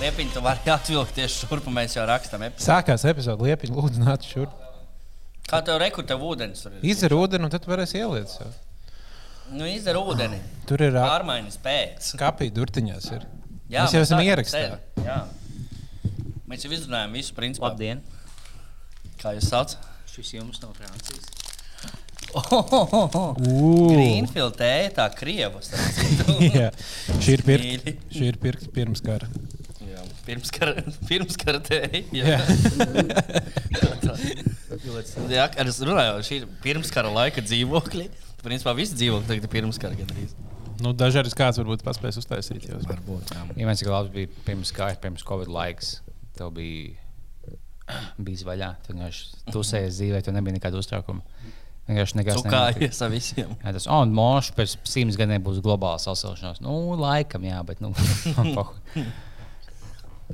Liepiņ, tu vari atvilkt tieši šurp, un mēs jau rakstām. epizodu. Sākās epizode, liepiņ, lūdzu, nāc šurp. Kā tev rekur, tev ūdens tur ir? Izdzer ūdeni, un tad varēs ieliet. sev. Nu, izdara ūdeni. Tur ir ā, Pārmaiņas pēc. kapī durtiņās. Ir. Jā, Mēs jau esam ierakstījuši. Jā. Mēs jau izrunājām visu principu. Labdien! Kā jūs sauc? Šis jums no Francijas. Greenfield tēja, tā krievas. Jā, šī ir pirkt. Mīļi. Šī ir pirkt pirms kara. Pirms kara, pirms kara tēja. Jā. Jā, es runāju, šī ir pirms kara laika dzīvokļi. Principā visi dzīvokļi tagad ir pirms kara gandrīz. Nu, Dažreiz kāds varbūt paspēs uztaisīt. Jau. Varbūt. Ja viens labs bija pirms kājas, pirms Covid laiks, tev bija bijis vaļā. Tu vienkārši tusējies dzīvē, tu nebija nekāda uztraukuma. Vienkārši nekas ar visiem. Jā, tas on mošs pēc simts gadiem būs globāla sasilšanās. Nu, laikam, jā, bet nu.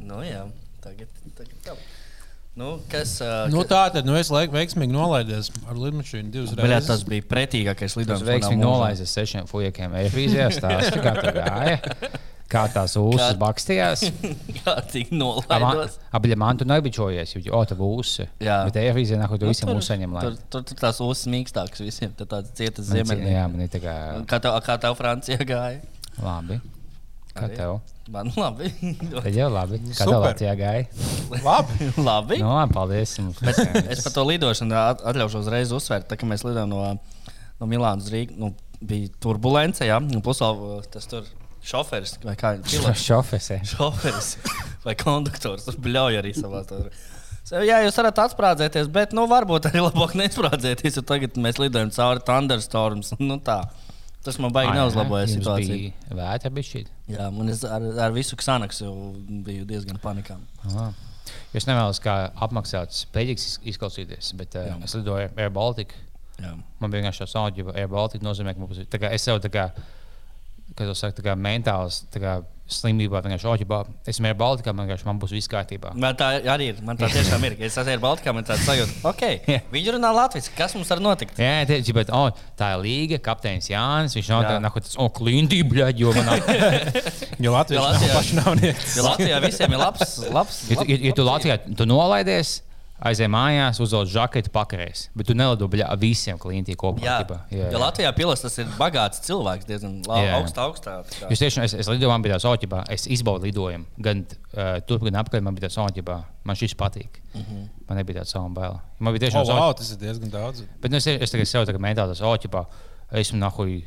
Nu, jā, tagad. tagad tā. Nu, kas, uh, Nu, tā tad nu, es laiku veiksmīgi nolaidies ar lidmašīnu divas reizes. tas bija pretīgākais Tas lidojums. veiksmīgi nolaizis ar sešiem fujekiem. Eifrīzijā stāsta, kā tā gāja. Kā tās ūsas Kā- bakstījās. Jā, tik nolaidos. Abļa man tu nebičojies, jo, o, tā būs. Jā. Bet Eifrīzijā nākot, tu visiem tur, uzsaņem. lai- tur, tur, tur tās uzas mīkstākas visiem. Tad tāds cietas Man ziemeļnieks. Jā, man ir tā kā Kā tev, kā tev Francijā gāja? labi. Kā Arī? tev? Man labi. Tad jau labi. Kā tev Super. Latvijā gāja? Labi. labi. Nu, labi, paldies. Mums Es par to lidošanu at- atļaušos uzreiz uzsvērt, tā, ka mēs lidojam no, no Milānas uz Rīgas. Nu, bija turbulence, jā, un plus vēl uh, tas tur šoferis vai kā pilots. šofers. jā. šoferis vai konduktors. Tur bļauj arī savā tur. Jā, jūs varat atsprādzēties, bet nu, varbūt arī labāk nesprādzēties, jo tagad mēs lidojam cauri Thunderstorms. Nu, tā. Tas man baigi Ai, neuzlaboja situāciju. Bija vētra bišķīt. Jā, man ar, ar visu ksanaksu biju diezgan panikā. Aha. Es nevēlos kā apmaksāts peļķis izklausīties, bet uh, Jā. es lidoju Air Baltica. Jā. Man bija vienkārši tāds audio, Air Baltica nozīmē, ka mums ir. Es sev tā kā, kā to saka, tā kā mentāls tā kā slimībā, vienkārši audio. Es Baltica, man vienkārši man būs viss kārtībā. Man tā arī ir. Man tā tiešām ir. Es esmu Baltkā, man tāds sajūta. Okay, viņi runā latviešu. Kas mums var notikt? Jā, tieši, bet oh, tā ir līga, kapteinis Jānis. Viņš nav tāds, nako, tas, oh, klintī, bļaģ, jo man. Jo Latvijas Jo nav Latvijā- pašnāvnieks. Jo Latvijā visiem ir labs. labs, Ja, tu- labs ja, ja tu Latvijā tu nolaidies, aizej mājās, uzvelc žaketu, pakarēs. Bet tu nelido bļā, visiem klintī kopā. Jā, ķipa. jā, jo Latvijā pilots tas ir bagāts cilvēks, diezgan Jā. augstā, augstā. tā kā. Es tiešām es, es lidoju, man bija tāds oķibā, es izbaudu lidojumu. Gan uh, turp, gan apkārt man bija tāds oķibā. Man šis patīk. Mm -hmm. Man nebija tāds savu bail. Man bija tiešām Oh, wow, tas ir diezgan daudz. Bet nu, es, es tagad sev tagad mentāli tas oķibā. Esmu nahuj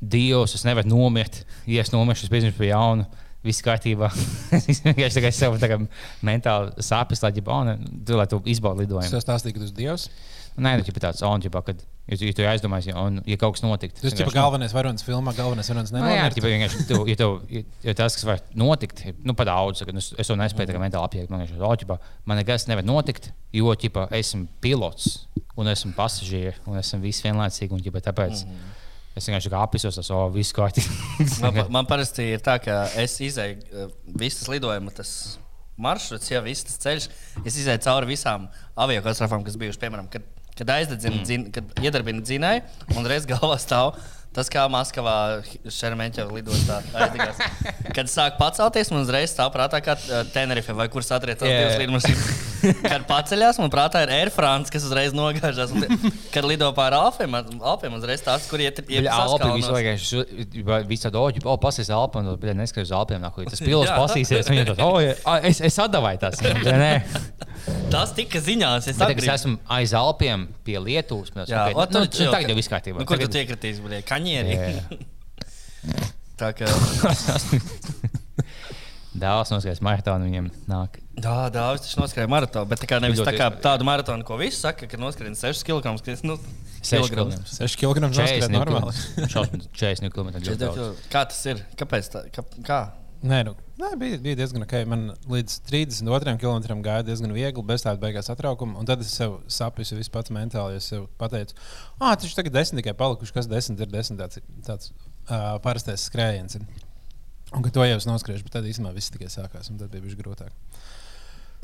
dievs, es nevaru nomirt. Ja es nomiršu, es pieņemšu pie jauna. Viss kārtībā. es vienkārši tagad sev tagad mentāli sāpes, lai, ģipa, oh, ne, tu, lai tu izbaudi lidojumu. jau stāstīju, ka tas ir Dievs. Nē, nu, tāds on, ģipa, kad, ja, tu- ja tu aizdomājies, ja, un, ja kaut kas notiktu. Tas ir galvenais varonis filmā, galvenais varonis Nu, jā, ģipa, vienkārši, tu, ja, tev, ja, ja tas, kas var notikt, ir nu, par daudz, ka es, es to nespēju mm. mentāli apjēgt. Man vienkārši, oh, man nekas nevar notikt, jo ģipa, esmu pilots un esmu pasažieris un esmu viss vienlaicīgi. Un, ģipa, tāpēc mm. Es vienkārši kā apzinos, tas oh, viss kārtībā. Man, man parasti ir tā, ka es izēju uh, visas lidojuma tas maršruts, jau viss tas ceļš. Es izēju cauri visām avio katastrofām, kas bijušas, piemēram, kad, kad aizdedzina, mm. dzin, kad iedarbina dzinēju un reiz galvā stāv. Tas kā Maskavā Šermeņķa lidostā aizdegās. Kad sāk pacelties, man uzreiz stāv prātā, kā Tenerife vai kur satriecās jā. divas lidmašīnas. Kad paceļās, man prātā ir Air France, kas uzreiz nogāžās. Kad lido pāri Alpiem, Alpiem uzreiz tās, kur iet iet Jā, Alpi saskalnos. visu laiku visā doģi, o, pasies Alpi, un tad neskaidrs uz Alpiem, nāk, tas pilots Jā. pasīsies, viņam tas, o, es, es atdavāju tās. Nē, Tas tika ziņās. Es, Bet es esmu aiz Alpiem pie Lietuvas. Jā, okay, nu, nu, tagad jau viss kārtībā. Nu, kur tu iekritīs? Jā. Tā kā. Dēls noskaidrs maratonu viņam nāk. Jā, Dāvis taču noskrēja maratonu, bet tā kā nevis tā kā tādu maratonu, ko visi saka, ka noskrien 6 km. Nu, 6 kilogramus. km. 6 kg noskriet normāli. 40 km. Kā tas ir? Kāpēc? Tā, kā, kā? Nē, nu, nē bija, bija diezgan ok. Man līdz 32 km gāja diezgan viegli, bez tāda beigās satraukuma. Un tad es sev saprotu, visu pats mentāli. Es pateicu, ah, tas ir tikai desmit tikai palikuši. Kas desmit ir desmit tāds, tāds uh, parastais skrējiens. Un ka to jau es noskriešu, bet tad īstenībā viss tikai sākās. Un tad bija bijis grūtāk.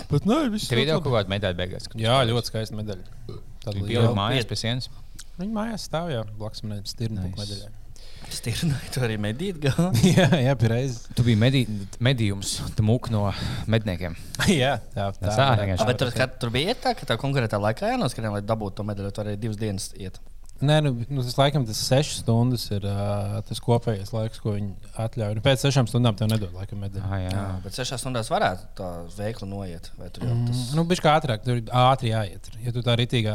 Bet nē, viss Tev video ļoti kaut kāda medaļa beigās. Jā, ļoti skaista medaļa. Liela. bija mājās pie sienas. Viņa mājās stāv jau blakus manai stirnu Nice. nice. Medaļai. Stirnai, tu arī medīt jā, jā, pareizi. Tu biji medi medījums, tu mūk no medniekiem. jā, tā, tā, Tā vienkārši. Bet tur, kad, tur bija tā, ka tā konkrētā laikā jānoskrien, lai dabūtu to medaļu. Tur arī divas dienas iet. Nē, nu, nu, tas laikam tas sešas stundas ir uh, tas kopējais laiks, ko viņi atļauj. Nu, pēc sešām stundām tev nedod laikam medaļu. Ah, jā. Jā, bet sešās stundās varētu tā veikli noiet. Vai tur jau tas Mm, nu, Bišķi kā ātrāk, tur ir ātri jāiet. Ja tu tā rītīgā.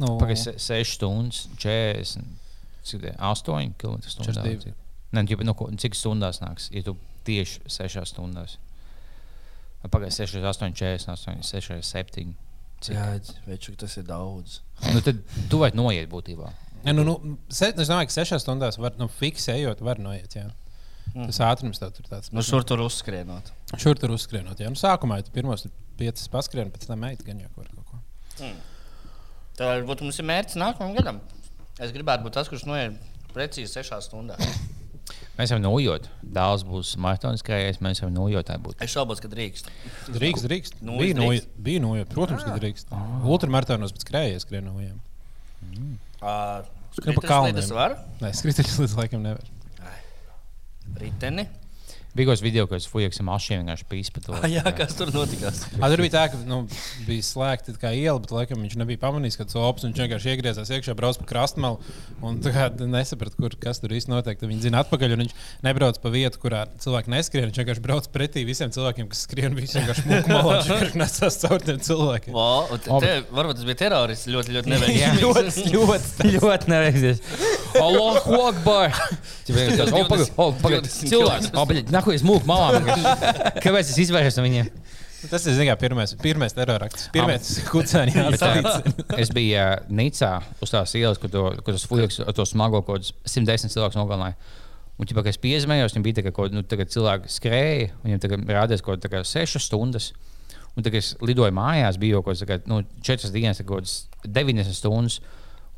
Nu, Pagaidzi, 6 stundas, 40, cik tie, 8 km stundā. 42. Nē, nu, nu, cik stundās nāks, ja tu tieši 6 stundās? Pagaidzi, 6, 8, 48, 6, 7. Cik? Jā, veču, tas ir daudz. Nu, tad tu vari noiet būtībā. Ja, nu, nu, se, es domāju, ka sešās stundās var nu, fiksējot, var noiet. Jā. Tas ātrums tev tur tāds. Nu, šur tur uzskrienot. Šur tur uzskrienot. Jā. Nu, sākumā tu pirmos tur piecas paskrien, pēc tam meita gan jau kaut ko. Tā varbūt mums ir mērķis nākamajam gadam. Es gribētu būt tas, kurš noiet precīzi sešās stundās. Mēs varam nojot. Dāls būs maratons krājējs, mēs varam nojot. Būt. Es šaubos, ka drīkst. Drīkst, drīkst. Nu, bija, drīkst. noiet, bija noiet. Protams, ka drīkst. Ultramaratonos pēc krējas skrien no viņiem. Uh, Skrien pa kalniem. Nē, skrituļus līdz laikam nevar. Riteni. Bija kaut kāds video, kas fujaks ar mašīnu vienkārši pīs pa to. Ah, jā, kas tur notikās? A, tur bija tā, ka nu, bija slēgta kā iela, bet laikam viņš nebija pamanījis, ka tas opas viņš vienkārši iegriezās iekšā, brauc pa krastmalu un nesaprata, kur, kas tur īsti notiek. Tad Viņi zina atpakaļ, un viņš nebrauc pa vietu, kurā cilvēki neskrien. Viņš vienkārši brauc pretī visiem cilvēkiem, kas skrien. Viņš vienkārši vienkārši nesās caur tiem cilvēkiem. Un te, varbūt tas bija terorists. Ļoti, ļoti neveiksmīgs. ļoti, ļoti, ļoti neveiksmīgs. Allahu Akbar! Tas O, pagaid, o, pagaid, 20 cilvēks! Nahuj, es mūku malā. vienkārši. Kāpēc es izvairījos no viņiem? Tas ir zināmā, pirmais, pirmais terorakts. Pirmais kucēni Bet, ā, jāatzīst. Es biju uh, Nicā uz tās ielas, kur, to, kur tas fujaks ar to smago kaut kādus 110 cilvēkus nogalināja. Un, kad es piezvanījos, viņam bija tā, ka nu, cilvēki skrēja, tagad rādījās kaut kādas 6 stundas. Un tagad es lidoju mājās, bija jau kaut kādas nu, 4 dienas, kaut kādas 90 stundas.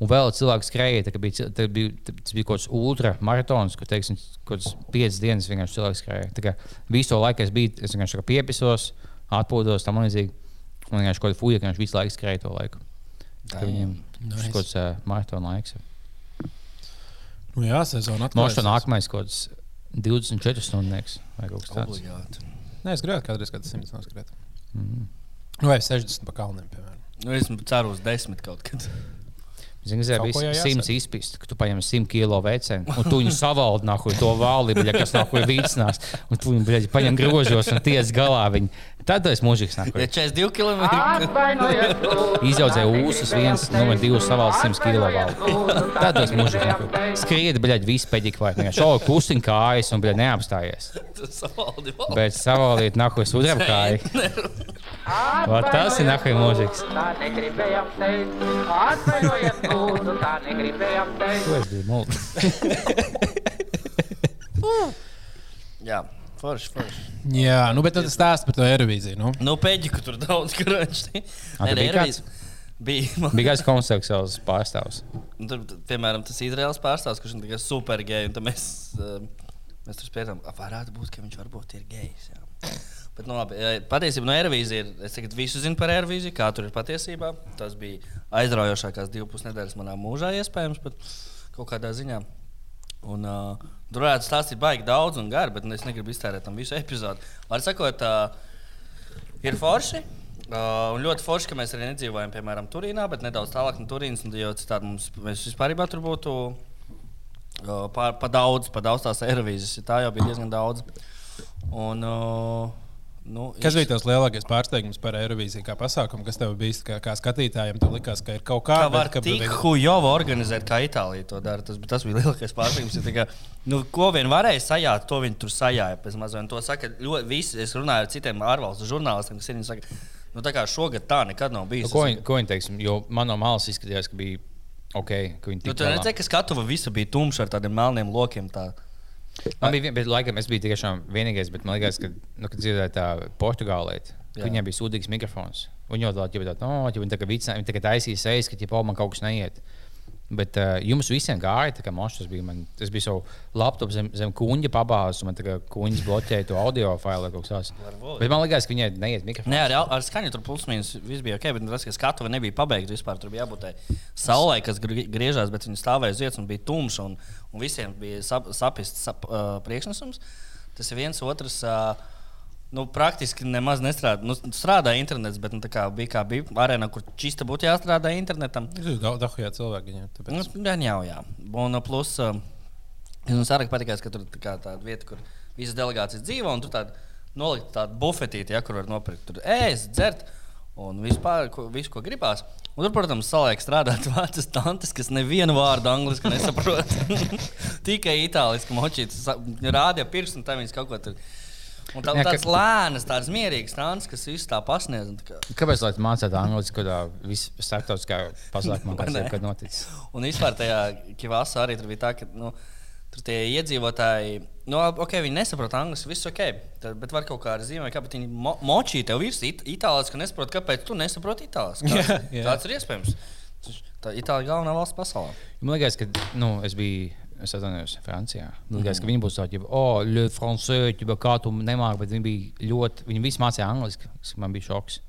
Un vēl cilvēki skrēja, tā, bija, tā bija, tas bija kaut kāds ultramaratons, kur teiksim, kaut kāds 5 dienas vienkārši cilvēks skrēja. Tā kā visu to laiku es biju, es vienkārši piepisos, atpūtos tam līdzīgi. Un vienkārši kaut kāda fuja, ka viņš visu laiku skrēja to laiku. Tā Nice. tas kaut kāds uh, maratona laiks. Nu, jā, sezona atklājas. to nākamais kaut kāds 24 stundnieks vai kaut kas tāds. Obligāti. Nē, es gribētu kādreiz kādu simts noskrēt. Mm. Nu, Vai 60 pa kalniem, piemēram. Nu, es ceru uz desmit kaut kad. Zini, bija jāsaka. simts izpist, ka tu paņem 100 kilo vecenu, un tu viņu savaldi nāku to vāli, bļa, kas nāku vīcinās, un tu viņu bļa, paņem grozos un tiec galā viņu. Tad esi mūžīgs nāku. Ja 42 km. Izaudzēja ūsus, viens, numur divs savaldi 100 kilo vāli. Tad esi mūžīgs nāku. Skriedi, bļa, visu peģiku vai ne. Šo kustiņ kājas un bļa neapstājies. Bet savaldīt nāku sudraba kāju. Va, tas ir nāku mūžīgs. Tā negribējām teikt, atvainojiet, lūdzu, tā negribējām teikt. To es biju multi. Jā, forši, forši. Jā, nu, bet tad stāst par to Eirovīziju. Nu. Nu, pēģiku tur daudz krāšņi. A, tur bija? Bija. Kāds konseksuāls pārstāvs. Un Tur, piemēram, tas Izraels pārstāvs, kurš ir tikai super gejs. Tad mēs, uh, mēs tur ka varētu būt, ka viņš varbūt ir gejs. Jā. Bet, nu, labi, eh, patiesībā no Eirovīzijas ir. Es tagad visu zinu par Eirovīziju, kā tur ir patiesībā. Tas bija aizraujošākās divas pusnedēļas manā mūžā, iespējams, pat kaut kādā ziņā. Un, uh, tur varētu stāstīt baigi daudz un gari, bet nu, es negribu iztērēt tam visu epizodi. Var sakot, uh, ir forši. Uh, un ļoti forši, ka mēs arī nedzīvojam, piemēram, Turīnā, bet nedaudz tālāk no Turīnas. Jo citādi mums vispār tur būtu uh, pa, pa daudz, pa daudz tās aerovīzijas. Tā jau bija diezgan daudz. Un, uh, nu, Kas bija tas lielākais pārsteigums par Eirovīziju kā pasākumu, kas tev bija kā, kā skatītājiem? Tev likās, ka ir kaut kā Kā var bet, ka- tik hujovi organizēt, kā Itālija to dara. Tas, tas bija lielākais pārsteigums. kā, Nu, ko vien varēja sajāt, to viņi tur sajāja. To saka ļoti visi. Es runāju ar citiem ārvalstu žurnālistiem, kas. Viņi saka, nu, tā kā šogad tā nekad nav bijis. Nu, Ko, viņi- ko viņi teiks? Jo man no malas izskatījās, ka bija ok, ka viņi Nu, tik tu redzēji, ka skatuve visa bija tumša ar tādiem melniem lokiem. Tā. Man bija, vien- bet laikam es biju tiešām vienīgais, bet man liekas, ka, nu, kad dzirdēju tā portugālē, Jā. viņiem bija sūdīgs mikrofons. Viņi jau tādā veidā, no, viņi tā kā vicināja, viņi tagad taisīja sejas, ka, ja man kaut kas neiet. Bet uh, jums visiem gāja, tā kā mošs tas bija. Man, tas bija savu laptopu zem, zem kuņģa pabāzes, un man tā kā kuņģis bloķēja to audio failu kaut tāds. Bet man liekas, ka viņai neiet mikrofons. Nē, ar, ar skaņu tur plus mīnus viss bija ok, bet tas, ka skatu nebija pabeigts vispār. Tur bija jābūt saulē, kas grie- griežās, bet viņi stāvēja uz vietas un bija tumšs. Un, un visiem bija sap, sapists sap, uh, priekšnesums. Tas ir viens otrs. Uh, Nu, praktiski nemaz nestrādāja. Nu, strādāja internets, bet nu, kā bija kā bija arēna, kur čista būtu jāstrādā internetam. Ir dahujā cilvēki. Viņam, tāpēc... Nu, gan jau, jā. Un uh, plus, uh, mums arī patīk, ka tur ir tā tāda vieta, kur visas delegācijas dzīvo, un tur tāda nolikt tādu bufetīti, ja, kur var nopirkt. Tur ēst, dzert un vispār, ko, visu, ko gribās. Un tur, protams, saliek strādāt vecas tantes, kas nevienu vārdu angliski nesaprot. Tikai itāliski močītas rādīja pirkstu, un tā viņas kaut ko tur. Un tā, Jā, ka- tāds lēns, tāds mierīgs tantes, kas visu tā pasniedz. un tā kā- Kāpēc lai mācītu angļuiski, kad viss starptautiskā pasākumā Vai kas noticis? Un vispār tajā Kivāsā arī tur bija tā, ka nu, tur tie iedzīvotāji, nu, ok, viņi nesaprot angļuiski, viss ok, tad, bet var kaut kā arī zīmēt, kāpēc viņi mo močī tev virs it itāliski, ka nesaprot, kāpēc tu nesaproti itāliski. Kā, Jā, jā. Tāds ir iespējams. Tā Itālija ir galvenā valsts pasaulē. Man liekas, ka nu, es biju. Es atvainojos Francijā. Man liekas, ka viņi būs tādi, oh, le français, kā tu nemāki, bet viņi bija ļoti. Viņi visi mācīja angliski. kas Man bija šoks.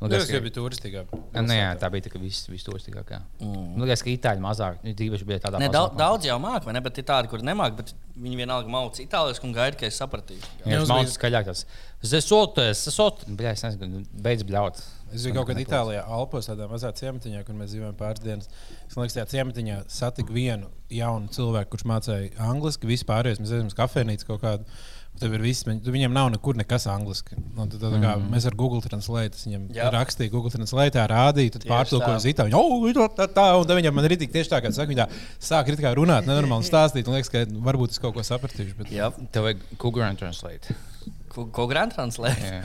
Man Tas liekas, jau ka, bija turistīgā. Nē, jā, tā bija tā, ka viss vis turistīgākā. Mm. Man liekas, ka itāļi mazāk. Viņi tīpaši bija tādā Ne, daudz, daudz jau māca, vai ne? Bet ir tādi, kuri nemāca, bet viņi vienalga māca itāliski un gaida, ka es sapratīšu. Jā, tas bija- bija skaļāk. Tas zesoties, zesoties. Bļā, es nezinu, beidz bļaut. Es biju kaut kad Itālijā, Alpos, tādā mazā ciematiņā, kur mēs dzīvojam pāris dienas. Es liekas, tajā ciematiņā satiku vienu jaunu cilvēku, kurš mācīja angliski. Vispār mēs aizjām uz kafejnīcu kaut kādu. Tur ir viss, viņ- viņiem nav nekur nekas angliski. Un Tad, tad, kā, mēs ar Google Translate viņam Jā. rakstīju, Google Translate rādīju, tad tā. uz itāļu. Oh, tā, tā, tā, un tad viņam man ir tik tieši tā, kā saka, viņa tā sāk kā runāt, nenormāli stāstīt. Un liekas, ka varbūt es kaut ko sapratīšu. Bet... Jā, Tev vajag Google Translate. Grand Translate? Jā.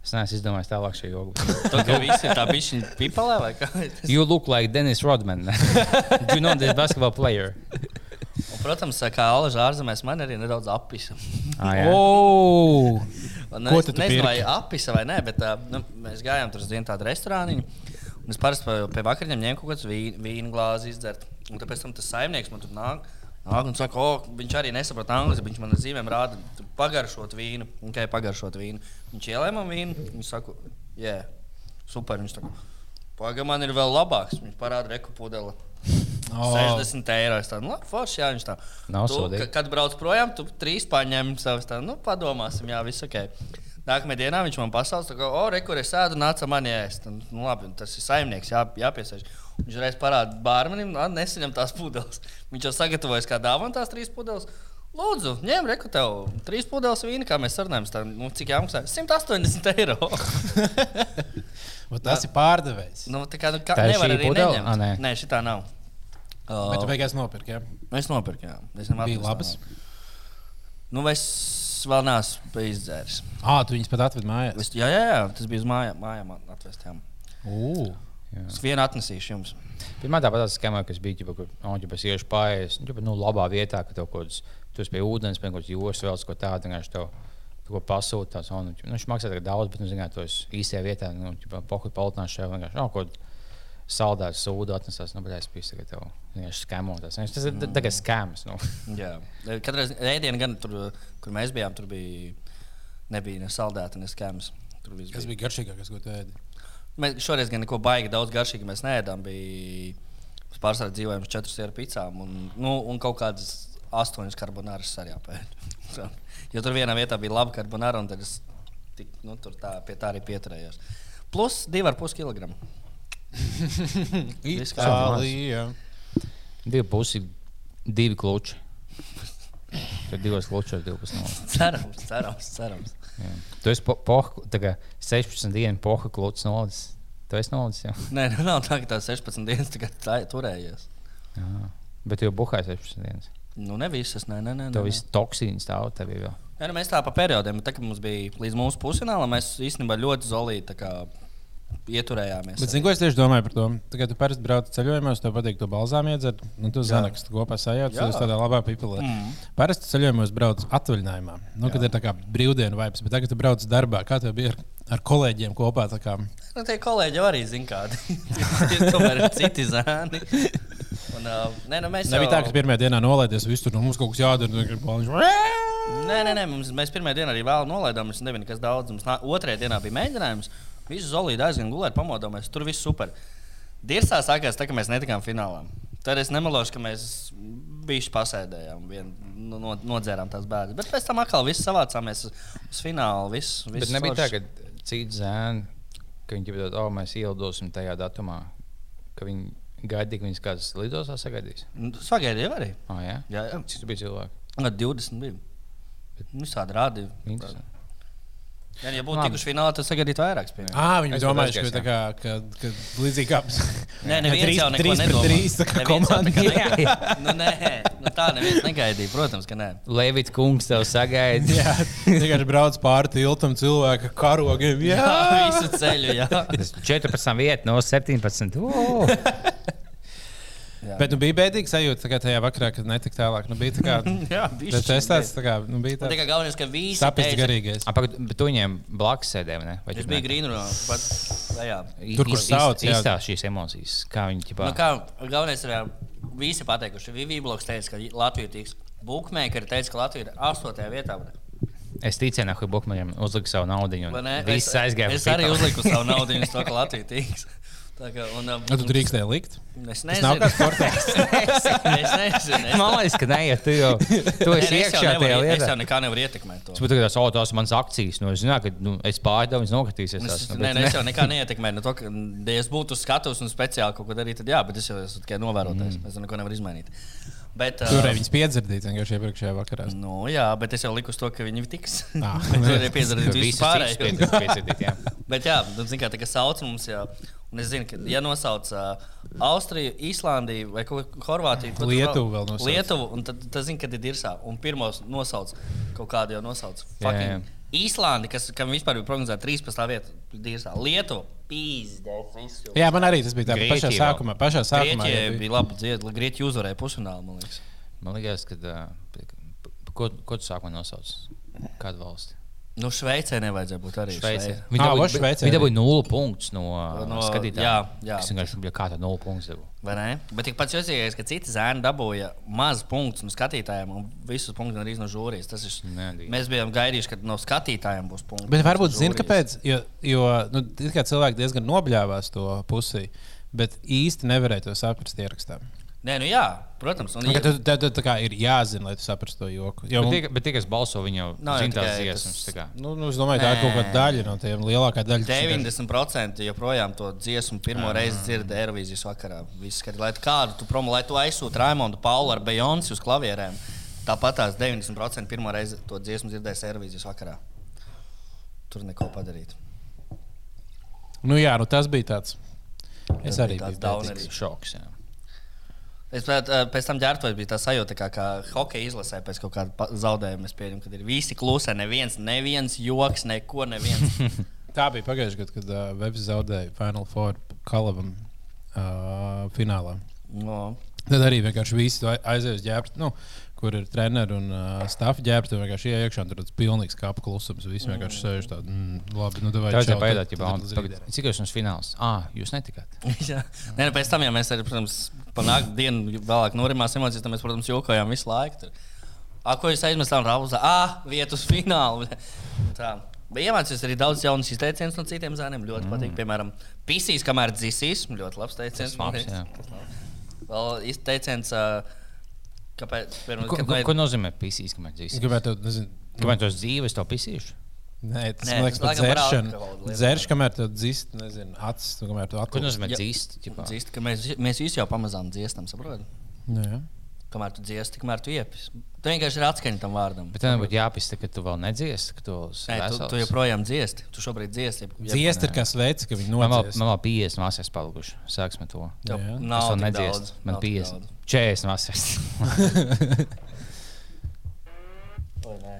Es neesmu izdomājis tālāk šo jogu. Tā kā visi ir tā bišķiņa pipalē vai kā? You look like Dennis Rodman. Do you know this basketball player? Un, protams, kā Alaža ārzemēs, man arī nedaudz apisa. Ah. Oh! Un Ko es tu nezinu, vai apisa vai nē, bet nu, mēs gājām tur uz vienu tādu restorānu. Un es parasti pie, pie vakariņiem ņēmu kaut kādu vīnu, vīnu glāzi izdzert. Un tāpēc tam tas saimnieks man tur nāk. Nāk un saka, o, viņš arī nesaprot angļuiski. Viņš man ar zīmēm rāda, tu pagaršot vīnu. Un kā pagaršot vīnu. Viņš ielēma man vīnu. Viņš saka, jā, super. Viņš saka, pagaidi, man ir vēl labāks. Viņš parāda reku pudeli. Oh. 60 eiro. Es tādu, nu, forši, jā, viņš tā. Nav Tu, sodīgi. ka- Kad brauc projām, tu trīs paņem savus tā, nu, padomāsim, jā, viss ok. Nākamajā dienā viņš man pasauca, ka, o, re, kur es ēdu, nāca man ēst. Un, nu, labi, tas ir saimnieks, jā, jāpiesaiž. Viņš reiz parāda bārmenim, nu, nesaņem tās pudeles. Viņš jau sagatavojas kā dāvana tās trīs pudeles. Lūdzu, ņem, reku tev trīs pudeles vīna, kā mēs sarunājam. Tā, nu, cik jāmaksā? 180 eiro. Bet tas ir pārdevējs. nu, tā kā, nu, kā Tā nevar arī pudele? neņemt. Ā, nē. nē, šitā nav. Uh, Bet tu beigās nopirki. Ja? Es nopirku, jā. Es nemaz tā labas. Nu, es vēl neesmu izdzēris. Ah, tu viņus pat atvedi mājās. Es, jā, jā, jā, tas bija uz mājām, mājām atvest. Jā. Uh. Es vienu atnesīšu jums. Pirmā tā patās skēmā, kas bija, ģipa, kur oh, ģipa, es iešu pārējais, ģipa, nu, labā vietā, ka tev kaut kāds, tu esi pie ūdens, pie kaut kādas jūras vēl kaut tev tu ko pasūta. Tās, oh, nu, nu, viņš maksā daudz, bet, nu, zināt, tu esi īstajā vietā, nu, pokuļ paltnās šajā vienkārši, kaut saldēts sūdu atnesās, nu, bet es biju tikai tev vienkārši skēmotās. Tas ir tā kā skēmas, nu. Jā, katrā ēdienā, gan tur, kur mēs bijām, tur bija nebija ne saldēta, ne viss Kas bija. bija garšīgākais, ko tu ēdi? Mēs šoreiz gan neko baigi daudz garšīgi mēs neēdām. Bija pārsvarā dzīvojām uz četras sēru picām un, nu, un kaut kādas astoņas karbonāras arī apēdu. jo tur vienā vietā bija laba karbonāra, un tad es tik, nu, tur tā, pie tā arī pieturējos. Plus 2,5 kg. Itālija. Divi pusi, divi kluči. Tur divos klučos, 12 no. cerams, cerams, cerams. Jā. Tu esi po, poha, tā kā 16 dienu poha klūcis nolicis. Tu esi nolicis, jā. Nē, nu nav tā, ka tās 16 dienas tikai tā turējies. jā. Bet tu jau buhāji 16 dienas. Nu, ne visas, nē, nē, nē. Nē, viss toksīns stāv tev jau. Jā, nu, mēs tā pa periodiem, bet tā, kad mums bija līdz mūsu pusfinālam, mēs īstenībā ļoti zolīti tā kā ieturējāmies. Bet, zini, ko es tieši domāju par to? Tagad, kad tu parasti brauc ceļojumos, tev patīk to balzāmu iedzert. Nu, tu zini, ka tu kopā sajauc, Jā. tas tādā labā pipelē. Mm. Parasti ceļojumos brauc atvaļinājumā, nu, kad ir tā kā brīvdienu vibes, bet tagad tu brauc darbā. Kā tev bija ar, ar kolēģiem kopā? tā Kā... Nu, tie kolēģi arī zina, kādi. Tomēr ir citi zēni. Un, uh, nē, nu, mēs Nebija tā, ka pirmajā dienā nolaidies, viss tur nu, mums kaut kas jādara. un grib bāliņš. Nē, nē, nē mums, mēs pirmā dienā arī vēl nolaidām. Mums nebija nekas daudz. Mums otrajā dienā bija mēģinājums. Visu zolīdu aizgāja gulēt, pamodāmies. Tur viss super. Dirsā sākās tā, ka mēs netikām finālā. Tad es nemelošu, ka mēs bijām pasēdējām, vien, no, no, nodzērām tās bēdas. Bet pēc tam atkal viss savācāmies uz, finālu. Viss, Bet viss nebija tā, ka cits zēns, ka viņi jau tādu, oh, mēs ielidosim tajā datumā, ka viņi gaidīja, ka viņas kādas lidostā sagaidīs. Nu, Sagaidīju jau arī. Oh, jā? Jā, jā. Cik tu biji cilvēki? Gad 20 bija. Visādi rādi. Ja, ja būtu Labi. tikuši finālā, tad sagaidītu vairāk. piemēram. Ah, viņi domāja, ka, tā kā, ka, ka līdzīgi kā Nē, neviens jau neko nedomā. trīs, tā kā komanda. kā- Nu, nē, nu, tā neviens negaidīja. Protams, ka nē. Levits kungs tev sagaida. Jā, vienkārši brauc pāri tiltam cilvēka karogiem. Jā, Jā, visu ceļu. Jā. Tas 14 vieta no 17. O! Jā. Bet nu, bija bēdīgi sajūta tajā vakarā, kad netika tālāk. Nu, bija tā kā, Jā, bet es tāds tā kā, nu, bija Tā kā galvenais, ka visi teica- garīgais. Ah, pagad, bet tu viņiem blakus sēdēji, ne? Vai biju ne? Grīnrunā. Tur, kur sauc. Izstāst šīs emocijas. Kā viņi ķipā. Nu, kā galvenais ir, visi pateikuši, Vivija Bloks teica, ka Latvija tiks. Bookmakeri teica, ka Latvija ir 8. vietā. Es ticēju, ka Bukmaņam uzlika savu naudu. Vai ne? Viss aizgāja. Es arī uzliku savu naudu, to, ka Latvija tiks. Kā, un, ā, Nu, tu drīkstēji likt. Es Tas nav nezinu, kā sports. es nezinu. Es, Man liekas, ka nē, ja tu jau tu esi es, jau iekšā tajā nevaru, es lietā. jau nekā nevaru ietekmēt to. Es pat tagad saprotu, tās manas akcijas. Nu, es zinu, ka nu, es pārdevu, viņas nokritīsies. Es, nu, nē, nē, es jau nekā neietekmēju. Nu, to, ka, ja es būtu uz skatuves un speciāli kaut ko darītu, tad jā, bet es jau esmu tikai novērotājs. Mm. Es neko nevaru izmainīt. Bet, Tur arī viņas piedzirdīja vienkārši iepriekšējā vakarā. Nu, jā, bet es jau liku uz to, ka viņi tiks. Ah. Bet tur ir piedzerīt visu Visas pārējo. citas piedzird, jā. Bet, jā, nu, zin, kā, tā kā sauc mums, jā, un es zinu, ka, ja nosauc uh, Austriju, Īslandiju vai Horvātiju, tu Lietuvu vēl nosauc. Lietuvu, un tad, tad zinu, kad ir dirsā. Un pirmos nosauc kaut kādu jau nosauc. Jā, Fucking jā. Īslandi, kas, kam vispār bija prognozēta 13. vieta, dirsā. Lietuva, pīzdēs. Jā, man arī tas bija tā pašā sākumā. Pašā sākumā Grieķija jau bija. bija labi dziedāta. Grieķija uzvarēja pusfinālā, man liekas. Man liekas, ka. Ko, ko tu sākumā nosauc? Kādu valsti? Nu, Šveicē nevajadzēja būt arī. Šveicē. Viņa dabūja- dabūja nulli punktus no, No- no skatītājiem. jā, jā. Es vienkārši biju kā tā nulli punktus. dabūju. Bet tik pats jūtīgais, ka citi zēni dabūja maz punktus no skatītājiem un visus punktus arī no žūrijas. Tas ir. Nē, Mēs bijām gaidījuši, ka no skatītājiem būs punkti. Bet varbūt zini, kāpēc. Jo, jo nu, it kā cilvēki diezgan nobļāvās to pusi, bet īsti nevarēja to saprast ierakstā. Nē, nu jā, protams. Un, Nu, ka Tad tad- tad tā kā ir jāzina, lai tu saprastu to joku. Jo, Bet tie, bet tie, kas balso, viņi jau jau zina tās tikai dziesmas. tā. Nu, nu, es domāju, tā ir kaut kāda daļa no tiem lielākā daļa. kas vienkārši- 90% joprojām to dziesmu pirmo reizi dzird Eirovīzijas vakarā. Viss, kad, lai tu kādu tu promo, lai tu aizsūti Raimondu Paulu ar Bejonsi uz klavierēm, tāpat tās 90% pirmo reizi to dziesmu dzirdēs Eirovīzijas vakarā. Tur neko padarīt. Nu, jā, nu, tas bija tāds. Es Tas arī bija biju tāds downerī. bēdīgs. Šoks. Jā. Es pēc, eh, pēc tam ģērbtos bija tā sajūta, kā, kā hokeja izlasē pēc kaut kāda zaudējuma. Es pieņemu, ka ir visi klusi, neviens, neviens joks, neko neviens. Tā bija pagājušajā gadā, kad uh, Vebs zaudēja Final Four Kalavam uh, finālā. no. Tad arī vienkārši visi ai- aizēja uz ģērbtu, nu, kur ir treneri un uh, stāfa ģērbtu. Vienkārši iekšā un tur ir pilnīgs kāpu klusums. Visi vienkārši sēž tādi, mm, labi, nu, davai, Tā jau uz rītdienu. Cik jūs jums fināls? Ah, jūs netikāt. Jā. Nē, nu, pēc tam, ja mēs arī, protams, panākam dienu vēlāk norimās emocijas, tad mēs, protams, jokojām visu laiku. Tur. A, ko jūs aizmestāt? Rauzā, ah, vietu uz finālu. Tā. Iemācījos arī daudz jaunas izteicienus no citiem zēniem. Ļoti mm. patīk. Piemēram, pisīs, kamēr dzisīs. Ļoti labs teiciens. Tas labs, man liekas. jā. Vēl izteiciens, ā, kāpēc. Ko, kad ko, no- ko nozīmē pisīs? Gribētu, nezinu, Kamēr tos dzīves to pisīšu? Nē, tas Nē, man liekas, tas alkoholu lietām. Dzerš, kamēr tu dzist, nezinu, acis, tu kamēr tu Ko atklāsi. nozīmē Ja- dzīst? ķipā? Dzīst, ka mēs, mēs visi jau pamazām dziestam, saprotat? Nu, jā. Kamēr tu dziesti, tikmēr tu iepis. Tu vienkārši ir atskaņa tam vārdam. Bet tam būtu jāpista, ka tu vēl nedziesi, ka tu Nē, tu, tu joprojām dziesti. Tu šobrīd dziesti. jeb- Dziest ir kas veids, ka viņi vēl, nodzies. man vēl 50 māsās palikuši. Sāksim to. Tev Jā. Es Nav vēl daudz, Man nav tik 50. daudz. 40 māsās. Oi, nē.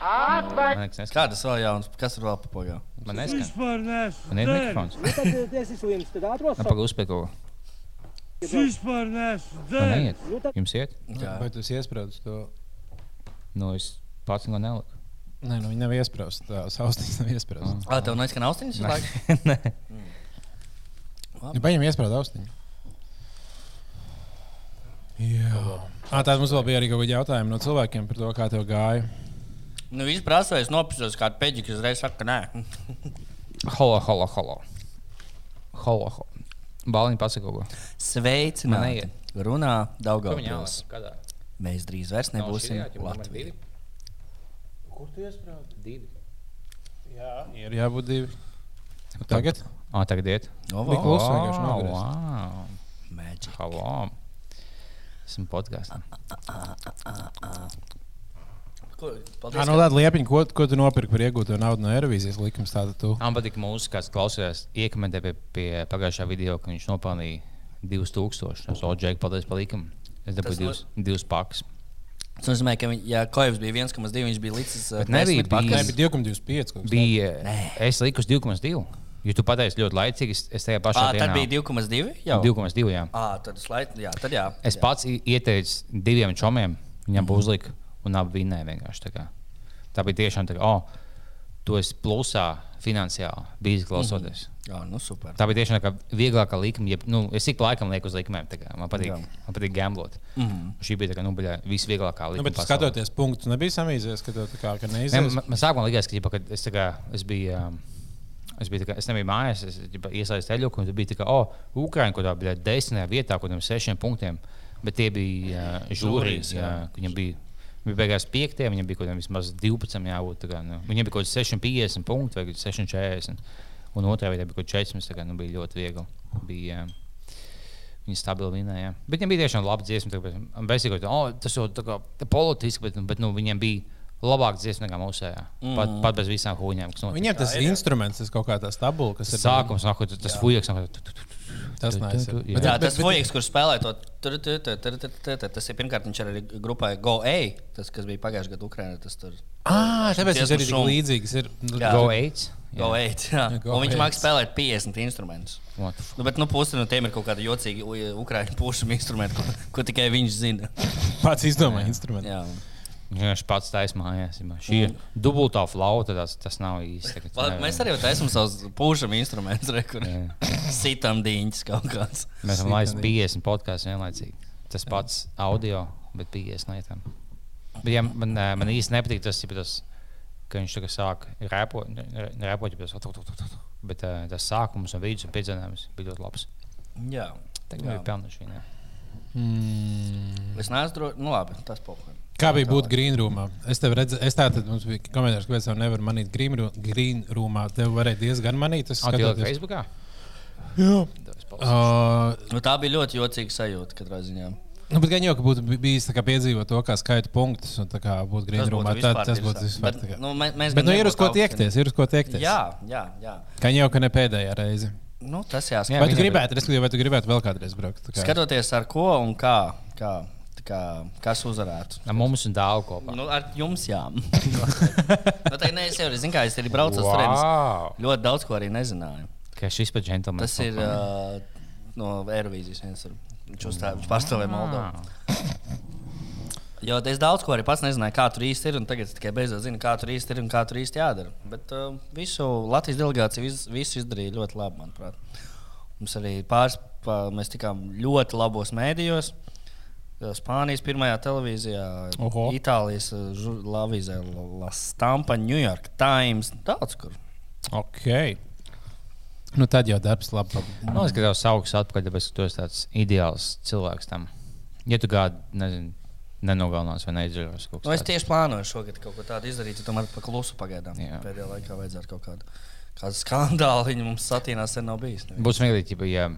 Atpakaļ! Man liekas, nes- Kādas vēl jaunas? Kas ir vēl papagā? Man neskan. Man ir mikrofons. Nu, Man pagaus pie kaut ko. Vispār nesu. Man neiet. Nu, tad Jums iet? Jā. Vai tu esi iesprūdis to? Nu, es pats no neliku. Nē, nu viņi nav iesprūdis. Tās austiņas nav iesprūdis. Ah, tev neskan austiņas? laiku? Nē. Nu, paņem iesprūdis austiņu. Jā. Ah, tā mums vēl bija arī kaut kādi jautājumi no cilvēkiem par to, kā tev gāja. Nu, viss prasa, es nopirkos kādu peģiku, uzreiz saka, ka nē. Holo, holo, holo. Holo, holo. Bāliņa pasaka kaut ko. Sveicināti! Runā Daugavpils. Mēs drīz vairs nebūsim ķip, Latvijā. Kur tu iesprādi? Divi. Jā, ir jābūt divi. Tagad? Ā, tagad iet. O, Bija vo, klusi, vienkārši nogriezt. Wow. Magic. Halo. Esmu podkāstā. Ko- Jā, Paldies, no tāda liepiņa, ko, ko tu nopirki par iegūto naudu no Eirovīzijas likums. Tātad tu. Man patīk, ka mūsu kāds klausījās, iekomentē pie, pie pagājušā video, ka viņš nopelnīja 2000. Es domāju, Džek, paldies par likumu. Es dabūju divus, divus pakus. Tas nozīmē, ka viņ- ja Koevs bija 1,2, viņš bija līdz Bet nebija, Nē, bija 2,25. kaut kas Bija, es liku uz 2,2. Jo tu pateici ļoti laicīgi, es- es tajā pašā Ā, tad dienā. bija 2,2. jau? 2,2. jā. Ā, tad slaid, jā, tad jā. Es jā. pats ieteicu diviem čomiem, viņam būs uzlika un abi vinnēja vienkārši. Tā, kā. tā bija tiešām tā, ka, oh, tu esi plusā finansiāli, bijis klausoties. Jā, nu super. Tā bija tiešām tā kā vieglākā likuma. Jeb, nu, es ik laikam lieku uz kā Man patīk, Jā. man patīk gamblot. Mm Mhm. -hmm. Šī bija tā kā, nu, baļā, visvieglākā Nu, likuma. bet skatoties punktus, nebija samīzies, ka tā kā ka Ne, neizies. man, man sākumā likās, ka, kad es, kā, es biju. Um, Es, biju, tā kā, es nebiju mājās, es iesaistīju eļļu, un tur bija tā, ka, oh, Ukrāņa kaut kādā bija desmitajā vietā, kaut kādiem sešiem punktiem. Bet tie bija uh, žūrijas, jā. jā, ka viņam bija. Viņa beigās piektajā, viņam bija kaut kādā vismaz 12. jābūt. Kā, nu, viņam bija kaut kāds 650 punkti vai 640. Un otrā vietā bija kaut kāds 400. Tā kā, nu, bija ļoti viegli. Bija, Viņa stabili vinēja. Bet viņam bija tiešām labi dziesma. tā kā, un Beigās, oh, tas jau tā kā politiski, bet, bet nu, viņam bija labāk dziesma nekā mūsējā. Mm. Pat, pat bez visām huņām. Viņiem tas Tā instruments, tas kaut kā tā stabula, kas ir Sākums, nāk, tas fujaks. nāk, Tas jā. Jā, tas Fojaks, kurš spēlē to tas ir pirmkārt, viņš ir arī grupai Go A, tas, kas bija pagājušajā gadā Ukrainā. Tas tur Ah, tāpēc tas Dziesmu ir līdzīgs. Ir, Jā. Go 8. Go A. Jā. Go Un viņš Eight. mākslinieks spēlēt 50 instrumentus. Nu, bet nu, pusi no tiem ir kaut kādi jocīgi u- Ukraiņu pušami instrumenti, ko, ko tikai viņš zina. pats izdomāja instrumentu. Jā. Viņš pats taisnība mājās. jā. Šī ir dubultā flauta, tas, tas nav īsti. nevari- Mēs arī taisām savus pušami instrumentus, re, kur Jā. sitam dīņķis kaut kāds. Mēs varam laist 50 podkāstus vienlaicīgi. Tas pats audio, bet 50 lietām. Bet, ja man, ē, man īsti nepatīk tas, ja tas ka viņš tagad sāk rēpot, rēpot ja tas, bet ē, tas sākums un vidus un piedzīvojums bija ļoti labs. Jā. Tā Jā. bija pelnuši. Mm. Es neesmu drošs. Nu, labi, tas pokoj. Kā bija būt grīnrūmā? Es tev redzēju, es tātad mums bija komentārs, kāpēc tev nevar manīt grīnrūmā. Tev varēja diezgan manīt. Es skatoties- Facebookā? Jā. Uh, Nu, tā bija ļoti jocīga sajūta katrā ziņā. Nu, bet gan jau, ka būtu bi- bijis tā kā piedzīvot to, kā skaita punktus un tā kā būt grīnrūmā. Tad tas būtu vispār. Bet, nu, mē- mēs Bet nu, gan ir uz ko tiekties, ir uz ko tiekties. Jā, jā, jā. Kā jau ka ne pēdējā reize. Nu, tas Jā, jāskatās. Vai tu gribētu, respektīvi, vai tu gribētu vēl kādreiz braukt? Tā kā- Skatoties ar ko un kā, kā, kā kas uzvarētu. Ar mums un dāvu kopā. Nu, ar jums, jā. nu, tā ne, es jau zinu, kā es arī braucu uz turienes. Wow! Ļoti daudz ko arī nezināju. Ka šis pat džentlmenis. Tas ir uh, no Eirovīzijas. viens. Viņš, uzstāv, viņš pārstāvēja Moldovu. Jo es daudz ko arī pats nezināju, kā tur īsti ir. un Tagad es tikai beidzot zinu, kā tur īsti ir un kā tur īsti jādara. Bet uh, visu Latvijas delegāciju vis, visu izdarīja ļoti labi, manuprāt. Mums arī pāris, pā, mēs tikām ļoti labos mēdījos. Uh, Spānijas pirmajā televīzijā, Oho. Itālijas avīzē, La Stampa, New York Times. Daudz kur. Ok. Nu, tad jau darbs labi. Man liekas, ka tev sauks atpakaļ, tāpēc, ka tu esi tāds ideāls cilvēks tam. Ja tu kādu, nezinu, nenogalinās vai neizdarīs kaut Nu, ko es tieši plānoju šogad kaut ko tādu izdarīt, tomēr pa klusu pagaidām. Jā. Pēdējā laikā vajadzētu kaut kādu, kādu skandālu. Viņa mums satīnās sen nav bijis. neviens. Būs smieklīgi, ja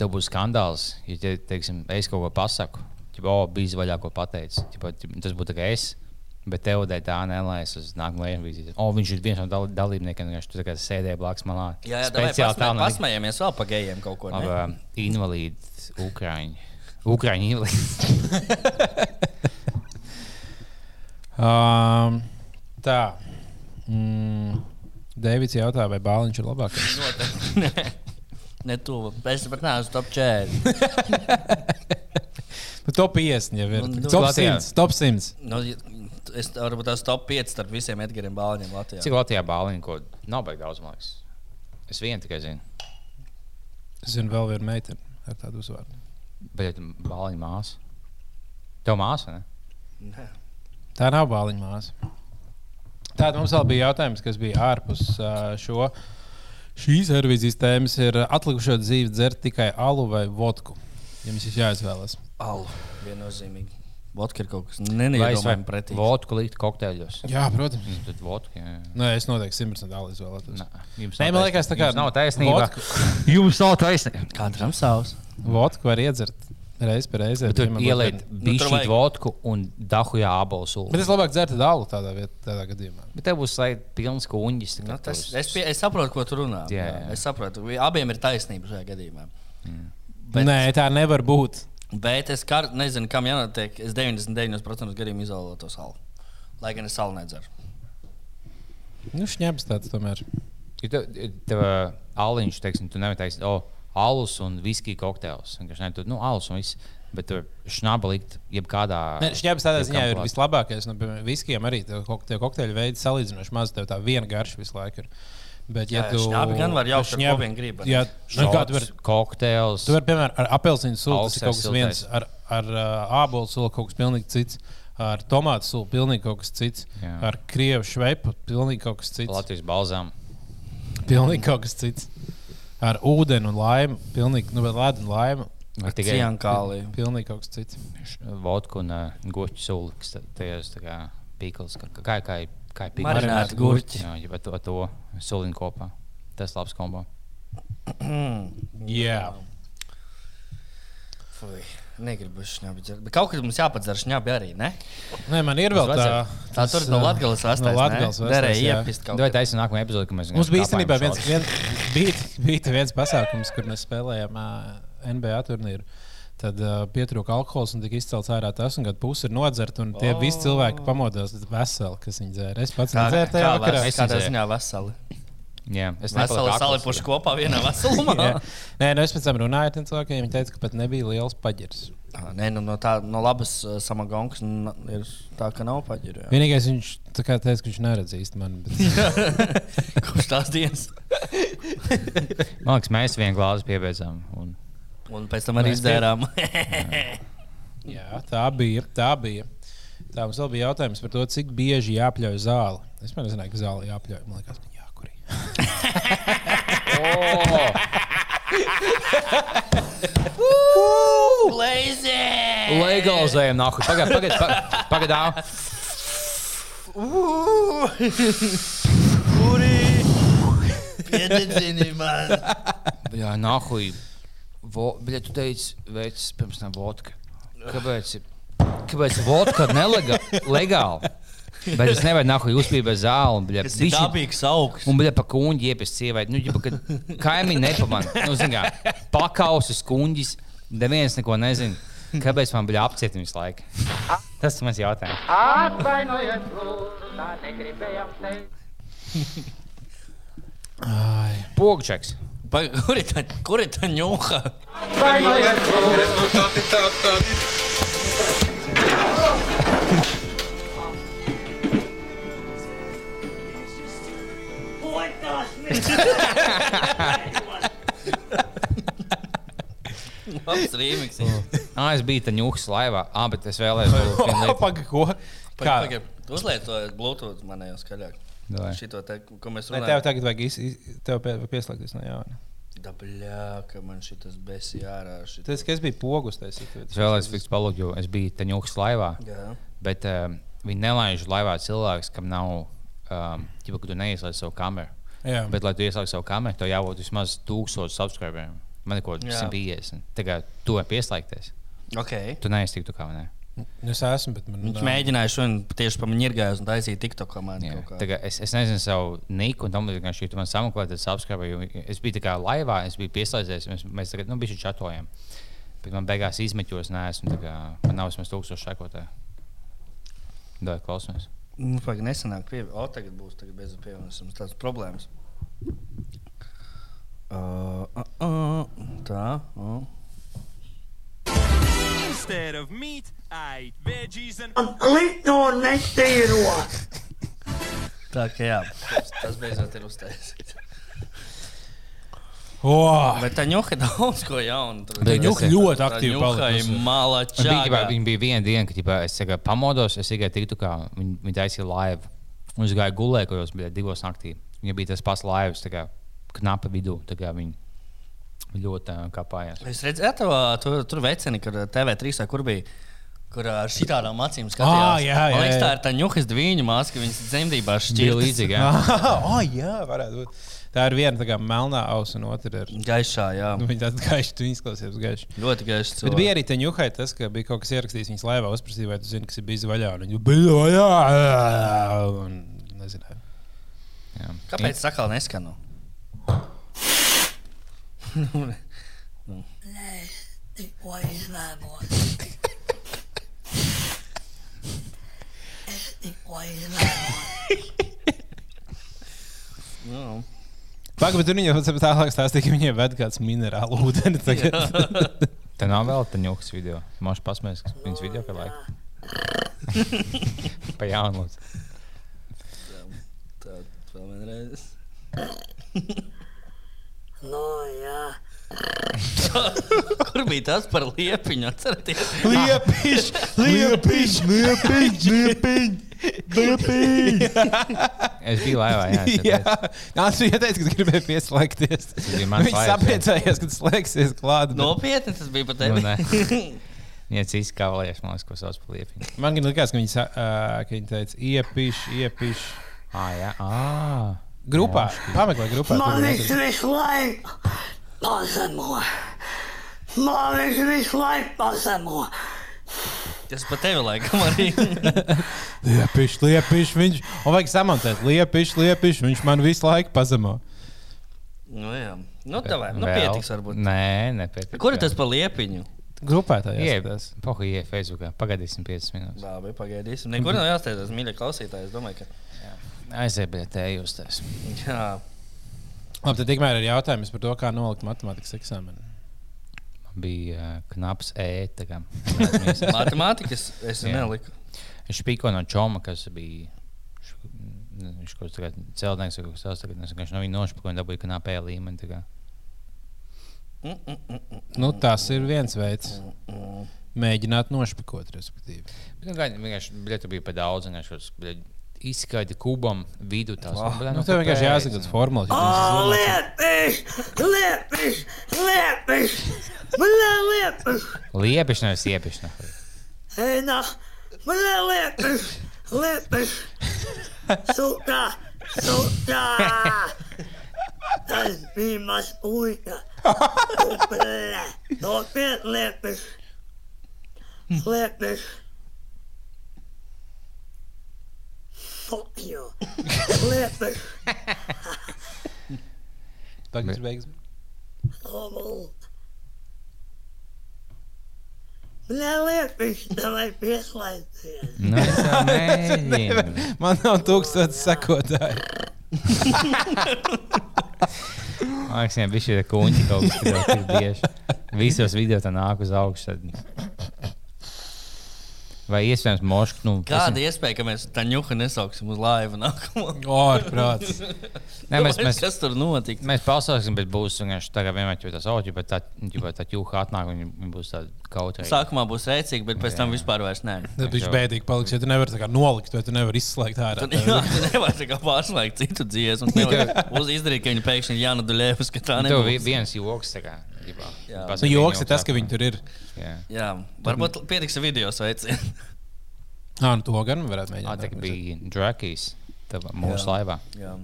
tev būs skandāls, ja te, teiksim, es kaut ko pasaku, ja oh, bija vaļā, ko pateicis. Tas būtu tikai es. Bet tev dēļ tā nelaiž uz nākamo revīziju. O, viņš ir viens no dal dalībniekiem, kurš tur sēdēja blakus malā. Jā, jā speciāli tā tā pasmējamies vēl pa gejiem kaut ko. ne? Aba, invalīdi, Ukrāņi. Ukrāņi invalīdi. Um, tā. Mm, Deivids jautā, vai bāliņš ir labākais? Noteikti. Nē. Ne tuvu. Es pat neesmu top 4. Nu, top 50 jau ir. Nu, nu, Top Latvijā. 100. Top 100. Nu, es varbūt tās top 5 starp visiem Edgariem Bāliņiem Latvijā. Cik Latvijā bāliņu, ko nav baigts daudz, man liekas. Es vienu tikai zinu. Es zinu, vēl viena meitene ar tādu uzvārdu. Bet bāliņu māsu. Tev māsa, ne? Nē. Tā nav bāliņa māsa. Tāda mums vēl bija jautājums, kas bija ārpus ā, šo. Šīs revizijas tēmas ir atlikušo dzīvi dzert tikai alu vai vodku. Jums ir jāizvēlas. Alu. Viennozīmīgi. Vodka ir kaut kas varu pretī. vodku likt kokteļos? Jā, protams. Mm, Tad vodka, jā. Nē, es noteikti 100% alu izvēlētos. Nē, jums Nē, man liekas, tā kā taisnība. Jums nav taisnība. vodku- Jums nav taisnība. Katram savs. Vodku var iedzert reizi pēc reizes. Tur ielikt Nu, bišķīt vajag- vodku un dahujā abalu sulu. Bet es labāk dzertu alu tādā, viet, tādā gadījumā. Bet tev būs lai pilns kuņģis. Nu, tas, es, pie, es saprotu, ko tu runā. Jā, Jā, jā. Es saprotu, abiem ir taisnība šajā gadījumā. Bet... Nē, tā nevar būt. Bet es kar, nezinu, kam jānotiek. Es 99% gadījumu izvēlētos salu. Lai gan es salu nedzeru. Nu, šņēpes tāds tomēr. Ja tev, tev aliņš, teiksim, tu nevari teikt, o, alus un viskija kokteils. Vienkārši ne, tu, nu, alus un viss. Bet tur šnaba likt jebkādā. Nē, šņēpes tādā ziņā ir vislabākais. Nu, viskiem arī tev kok- tev kokteļu veids salīdzinoši maz. Tev tā viena garša visu laiku ir. Bet, ja Jā, tu šņābi gan var jaukt ko vien grib, Jā, nu, kā tu vari kokteils. Tu vari, piemēram, ar apelsīnu sulu tas ir kaut kas viens, siltais. ar, ar uh, ābolu sulu kaut kas pilnīgi cits, ar tomātu sulu pilnīgi kaut kas cits, Jā. ar krievu šveipu pilnīgi kaut kas cits. Latvijas balzām. Pilnīgi kaut kas cits. Ar ūdeni un laimu, pilnīgi, nu, bet ledu un laimu, Vai tikai Ciankālī. pilnīgi kaut kas cits. vodku un uh, goķu sulu, kas ta- tajos tā kā pīkls, kā, kā, kā, kā ir pīkls. Marinēti gurķi. Jā, ja to, to sulinu kopā. Tas labs kombo. Jā. Fui, negribu šņābi dzert. Bet kaut kad mums jāpadzer šņābi arī, ne? Nē, man ir vēl tā. Tā tur no Latgales No vestais. Latgales vestais, Derēja jā. iepist kaut Vai ko. taisnība nākamā epizode, kad mēs Mums bija īstenībā viens, šos? vien, bija, bija viens pasākums, kur mēs spēlējām NBA turnīru. Tad uh, pietrūka alkohols un tika izcelts ārā tas, un kad pusi ir nodzerta. Un tie oh. visi cilvēki pamodās veseli, kas viņi dzēra. Es pats nedzēru tajā vakarā. Es kādā ziņā veseli. Jā, es salipuši jā. kopā vienā veselumā. Nē, nu es pēc tam runāju ar tiem cilvēkiem. Viņi teica, ka pat nebija liels paģirs. Ah, Nē, nu, no, tā, no labas uh, samagonkas nu, ir tā, ka nav paģiru. jā. Vienīgais viņš teica, ka viņš neredz īsti mani. Bet... Kurš tās dienas? Man liekas, mēs vienu glāzi piebeidzām. Un... Un pēc tam arī izdzērām. Jā, tā bija. Tā bija. Tā mums vēl bija jautājums par to, cik bieži jāpļauj zāle. Es man nezināju, ka zāle jāpļauj. Man liekas, man jākurī. Lazy! Legalizējam, nāku. Pagaid, pagaid, pa- pagaid. Kuri? Piededzini man! Jā, nāku. Bļa, tu teici, veids pirms tam vodka. Kāpēc? Kāpēc vodka nelegāli? Bet es nevaru nāku uzpīt bez zāli. un, bļa, Tas bišķi- dabīgs augsts. Un bija pa kuģi iepis sievieti. Nu, ģipa, kaimiņi nepamanīja. Nu, zin kā, pakausis kuģis. Neviens neko nezina. Kāpēc man bija apcietums visu laiku? Tas ir mans jautājums. Atvainojiet, lūdzu, tā negribējām teikt. Pogčeks. Ņūha? Atvainojiet, lūdzu. Labs rīmiks. Ah, es biju taņūks laivā. Ah, bet es vēlējos. Pagaid, ko? Kā? Uzlietojiet Bluetooth manējā skaļāk. Davai. Šito te, ko mēs Nē, tev runājam. tagad vajag iz, iz, tev pie, pieslēgties no jauna. Dabļā, ka man šitas besi ārā. Šit... Tas, ka es biju pogus taisīt. Es vēlējos fiks palūgt, jo es biju taņūks laivā. Jā. Bet um, viņi nelaiž laivā cilvēks, kam nav, um, ģipa, ka tu neieslēdz savu kameru. Jā, Bet, lai tu ieslēgtu savu kameru, tev jābūt vismaz 1000 subscriberiem. Man ir kaut Jā. 150. Tagad tu vari pieslēgties. Ok. Tu neiztiktu kā ne? Es esmu, bet man Viņš nav. mēģināja šodien tieši pa mani irgājus un taisīja TikTok man. Jā. kaut kā. Tagad es, es nezinu savu niku, un tam vienkārši tu man sameklēji, tad jo Es biju tā kā laivā, es biju pieslēdzies, mēs, mēs tagad, nu, bišķi čatojam. Bet man beigās izmeķos, tā kā man nav vismaz tūkstoši sekotāju. Dod, klausamies. Nu, Pagaid, nesenāk pie... O, tagad būs, tagad bez pievienošanas tādas problēmas. Uh, uh, uh, tā. Uh. Instead of meat, I eat veggies and Tā kā jā, tas, tas beidzot ir uztaisīts. Oh, Bet tā ņuka daudz ko jaunu. Tur Bet Ņuka tas ir- ļoti tā aktīvi malačā. Viņa bija, viņa bija viena diena, kad ģipā, es tikai pamodos, es tikai tiktu, kā viņa, viņa taisīja laivu. Un es gāju gulēt, kur jau bija divos naktī. Viņa bija tas pats laivas, tā kā knapa vidū. tā kā Viņa viņa ļoti uh, kāpājās. Es redzēju, tur, tur veceni, kur TV3, vai kur bija. Kur ar šitādām acīm skatījās. Ā, jā, jā, liekas, tā ir tā ņukas dviņu māsa, ka viņas dzemdībās Bija šķiet līdzīga. jā. oh, jā, varētu būt. Tā ir viena tā kā melnā ausa, un otra ir. gaišā. Jā, Nu, viņa tāda gaiša, tu izklausies gaiši. ļoti gaišs. Bet bija arī tā ņuhai tas, ka bija kaut kas ierakstījis viņas laivā, uzprasīja, vai tu zini, kas ir bijis vaļā. Un viņa bija vaļā. Un nezināju. Jā. Kāpēc tā kā neskanu? Tikko izlēmos. Es tikko izlēmos. Nu, Pagaidām, bet tur viņa jau tālāk stāstīja, ka viņai ved kāds minerālu ūdeni. Tā nav vēl tā ņūkas video. Mākslinieks pasmēs, ka viņas video kā laika. Pa jaunu. lūdzu. tā vēl vienreiz. Nu, jā. Kur bija tas par liepiņu? Atcerieties, Liepiņš, liepiņš, liepiņš, liepiņš. Es biju laivā, jā. Jā. Nāc, viņa teica, ka gribēja pieslēgties. Viņš sapriecājās, kad slēgsies klāt. nopietni tas bija pat Nu, tevi. nē. Viņa cits kavalieris, man liekas, ko sauc par liepiņu. Man gan likās, ka viņi, ā, ka viņi teica, iepiš, iepiš. Ah, jā. Ah. Grupā, pameklē grupā. Man viņš ir- visu laiku pazemo. Man viņš visu laiku pazemo. Tas pat tevi laikam arī. Liepiš, liepiš, viņš. Un vajag samontēt, liepiš, liepiš, viņš man visu laiku pazemo. nu, jā. Nu, tā vai. Nu, pietiks varbūt. Nē, nepietiks. Kur ir tas par liepiņu? Grupā tā Jā, jāskatās. pohu, iet Facebookā. Pagaidīsim 5 minūtes. Labi, pagaidīsim. Nekur nav jāsteidzas, mīļie klausītāji. Es domāju, ka. Jūs tas. Jā, Labi, tad tikmēr ir jautājums par to, kā nolikt matemātikas eksāmenu. Man bija uh, knaps E. matemātikas es Jā. neliku. Es spīko no Čoma, kas bija. Viņš kaut kāds celtnieks kas tāds. tagad Es vienkārši no viņa nošpikoju un dabūju knapē līmeni. tā kā. Mm, mm, mm, mm, Nu, tas ir viens veids. mm. Mēģināt nošpikot, respektīvi. Bet, nu, gan- vienkārši biļeti bija par daudz. un vienkārši tos, bļeļ, Izskaidri kubam vidu tās. Ah. bļeļ, Nu, tev vienkārši jāsaka tas esi Oh, liepiš, liepiš, liepiš. Bļā, liepiš. Liepišana vai siepišana? Ej, nā. Bļā, liepiš, liepiš. Sūkā, sūkā. Tas bija maz puika. Bļā, nopietni liepiš. Liepiš. Fuck you. Liepiš. Tagad ir beigas. Liepiš, nevajag pieslēgties. Nu. Man nav tūkstoši sekotāji. Man liekas, viņam bija šī kuņģa kaut kas tāds, bieži. Visos video tā nāk uz augšu. Tad... Vai iespējams, mošk, nu, Kāda iespēja, ka mēs tā ņuku nesauksim uz laivu nākamo? Ārprāts. Nē, mēs, mēs, Kas tur notika? mēs pausāsim, bet būs vienkārši tā kā vienmēr jau tas auģi, bet tā, tā jūha atnāk un viņi būs tādi kaut kā. Sākumā būs rēcīgi, bet pēc tam vispār vairs nē. Tad viņš bēdīgi paliks, ja tu nevari tā kā nolikt, vai tu nevari izslēgt ārā. Tad jā, tu nevari tā kā pārslēgt citu dziesmu. Uz izdarīt, ka viņi pēkšņi ir Jāna Duļēvs, ka tā Tev viens joks, tā kā. Ģipā, Jā. Nu, joks ir tas, ka viņi tur ir. Jā. Jā, varbūt pietiks ar video sveicienu. Ah, nu to gan varētu mēģināt. tā bija Drakijs mūsu Jā. laivā. Jā.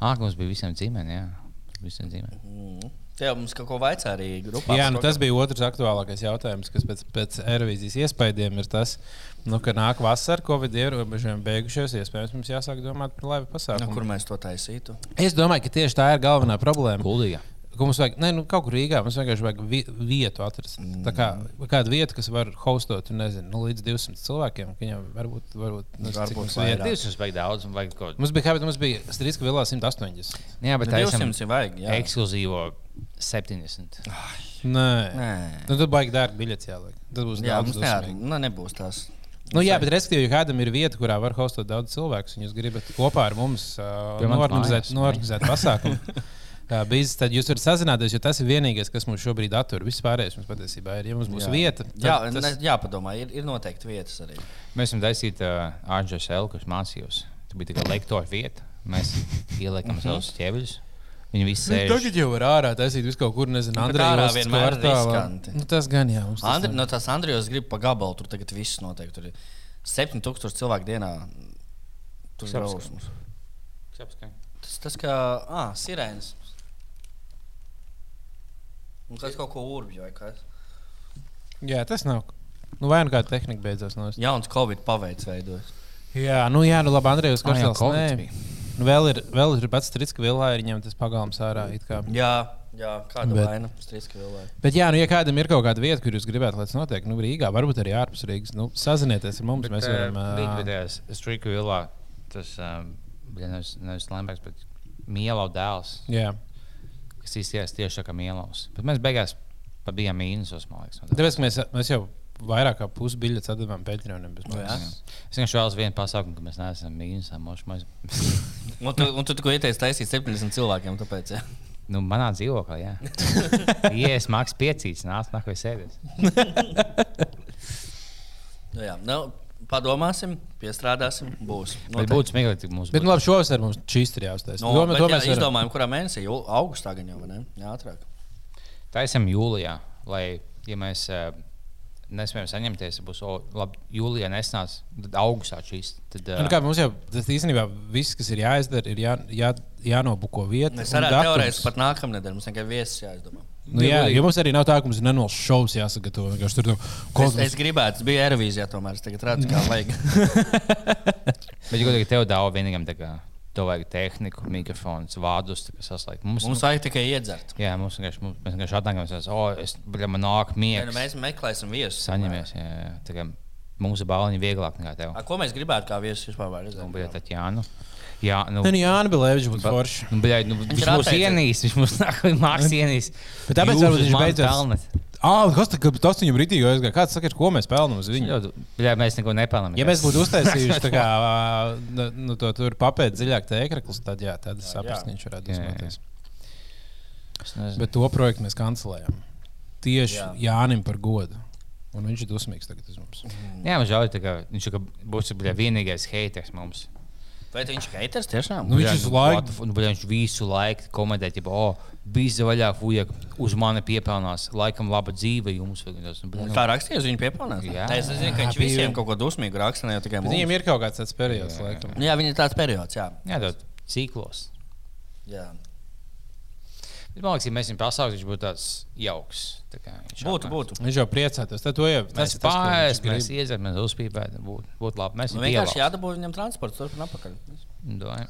Ā, mums bija visiem ģimene, jā. Visiem ģimene. Mm. Tev mums kaut ko vaicā arī grupā. Jā, nu tas bija otrs aktuālākais jautājums, kas pēc, pēc Eirovīzijas iespējām ir tas, nu, ka nāk vasara, Covid ierobežojumi beigušies. Iespējams, mums jāsāk domāt par laivu Nu, pasākumu. kur mēs to taisītu? Es domāju, ka tieši tā ir galvenā problēma. Kuldīga. Ka mums vajag, ne, nu, kaut kur Rīgā mums vienkārši vajag vi vietu atrast. Tā kā kāda vieta, kas var hostot, nezinu, nu, līdz 200 cilvēkiem. Viņam varbūt, varbūt, nezinu, cik Varbūt vieta. 200 vajag daudz, un vajag kaut ko. Mums bija, mums bija Strīdska vilā 180. Jā, bet Bet tā esam 200 ir vajag. Jā. ekskluzīvo 70. Nē, Nē. nu, tad baigi dārgi biļets jāliek. Tad būs Jā, daudz jā, nu, nebūs tās. Nu, jā, bet respektīvi, ja kādam ir vieta, kurā var hostot daudz cilvēku, un jūs gribat kopā ar mums uh, norganizēt, norganizēt pasākumu, kā bijis, tad jūs varat sazināties, jo tas ir vienīgais, kas mums šobrīd attur. Viss pārējais mums patiesībā ir. Ja mums būs jā. vieta, tad Jā, tas... ne, jāpadomā, ir, ir noteikti vietas arī. Mēs esam taisīti uh, RGSL, kas mācījos. Tur bija tikai lektora vieta. Mēs ieliekam savus ķēviļus. Viņi visi Nu, sēž. Tagad jau var ārā taisīt visu kaut kur, nezinu, bet Andrejā Jostas vienmēr ir riskanti. Nu, tas gan jā. mums tas Andri, no tās Andrijas grib pa gabalu, tur tagad viss notiek. Tur ir 7000 cilvēku dienā. Tur ir rausmas. Tas, tas kā ah, sirēnas. Un tas kaut ko urbju vai kas. Jā, tas nav. Nu, vai nu kāda tehnika beidzās no Jauns Covid paveids veidojas. Jā, nu jā, nu labi, Andrejs nē. bija. Nu, vēl ir, vēl ir pats Strits, ka vilā ir ņemts tas pagalms ārā. it kā. Jā, jā kāda Bet- vaina. Strīdska vilē. Bet, jā, nu, ja kādam ir kaut kāda vieta, kur jūs gribētu, lai tas notiek, nu, Rīgā, varbūt arī ārpus Rīgas, nu, sazinieties ar mums. Bet, mēs varam. ā, Bija vidējais Strīku vilā. Tas um, nevis, nevis Lembergs, bet Mielau dēls. Jā, Kas izties tieši tā kā Mielaus. Bet mēs beigās bijām mīnusos, man liekas. no tā. tāpēc ka mēs, mēs jau vairāk kā pusi biļetes atdevām Patreonam. Es vienkārši vēlos vienu pasākumu, ka mēs neesam mīnusā. Mēs... Un tu, un tu tikko ieteici taisīt 70 cilvēkiem. Tāpēc, jā. nu, manā dzīvoklī, jā. Ja es maksu piecīs, nāc, nāk, vai sēdies. Nu, jā. Nu, padomāsim, piestrādāsim. Būs. Bet būtu smieklīgi, ja mums Bet, būtu. nu, labi, šovasar mums šīs ir jāuztais. No, Domāju, bet, jā, mēs izdomājam, kurā mēnesī. Jū- Augustā gan jau, vai ne? Jā, ātrāk. Tā esam jūlijā, lai, ja mēs uh, nespējam saņemties, būs o, labi, jūlijā nesnāc, tad augustā šīs. Tad, Nu, kā, mums jau tas īstenībā viss, kas ir jāizdara, ir jā, jā, jānobuko vieta. Mēs varētu teorētiski pat nākamnedēļ. Mums tikai viesis jāizdomā. Nu, jā, jo mums arī nav tā, ka mums ir nenols šovs jāsagatavo. vienkārši Tur nu, kaut Es, es gribētu, es biju Eirovīzijā, tomēr es tagad redzu, kā vajag. Bet, ja godīgi, tev daudz vienīgam, tev vajag tehniku, mikrofons, vārdus, kā saslēgt. Mums, Mums vajag tikai iedzert. jā, mums vienkārši, mums, mēs vienkārši atnākam, mēs esam, o, es, bļa, man nāk Ja, nu, miegs. mēs meklēsim viesus. Saņemies, jā, jā. Tā kā mūsu bāliņi vieglāk nekā tev. A, ko mēs gribētu kā viesus vispār Un redzēt? bija tā, jā, nu. Jā, nu. Nē, nu, Jā, Bilēvičs būtu forši. Nu, bļa, nu, viņš ir mūs ienīs, viņš mūs nāk, māks ienīs. Bet tāpēc varbūt viņš mani beidzās- pelnat. Ah, kas tā, ka tas viņam rītīgi aizgāja? Kāds saka, ko mēs pelnām uz viņu? Bļa, mēs neko nepelnām. Ja mēs būtu uztaisījuši tā kā, nu, nu, to tur papēt dziļāk tēkraklus, tad jā, tad es saprastu, ka viņš varētu Jā, jā, jā. dusmoties. Es nezinu. Bet to projektu mēs kancelējam. Tieši Jā. Jānim par godu. Un viņš ir dusmīgs tagad uz mums. Jā, man žēl, kā viņš būs vienīgais haters mums. Vai viņš ir haters tiešām? Nu, viņš Bļa, visu nu, laiku- nu, viņš visu laiku komentē, ka, oh, bija vaļā, fuja, uz mani piepelnās, laikam, laba dzīve jums. nu, nu, Kā rakstīja, uz viņu piepelnās? Jā. Tā es zinu, ka viņš bija- visiem kaut ko dusmīgu raksta, viņiem ir kaut kāds tāds periods, laikam. Nu, Jā, viņi ir tāds periods, jā. Jā, tā ciklos. jā. Bet, man liekas, ja mēs viņam pasaukt, viņš būtu tāds jauks. Tā kā viņš Būtu, atnāks. būtu. Viņš jau priecātos. Tad to jau Mēs pārējām, mēs iedzerām, mēs uzpīpējām. Būtu būt labi. Mēs Nu, viņu vienkārši jādabū viņam transports turp un apakaļ. Domāju.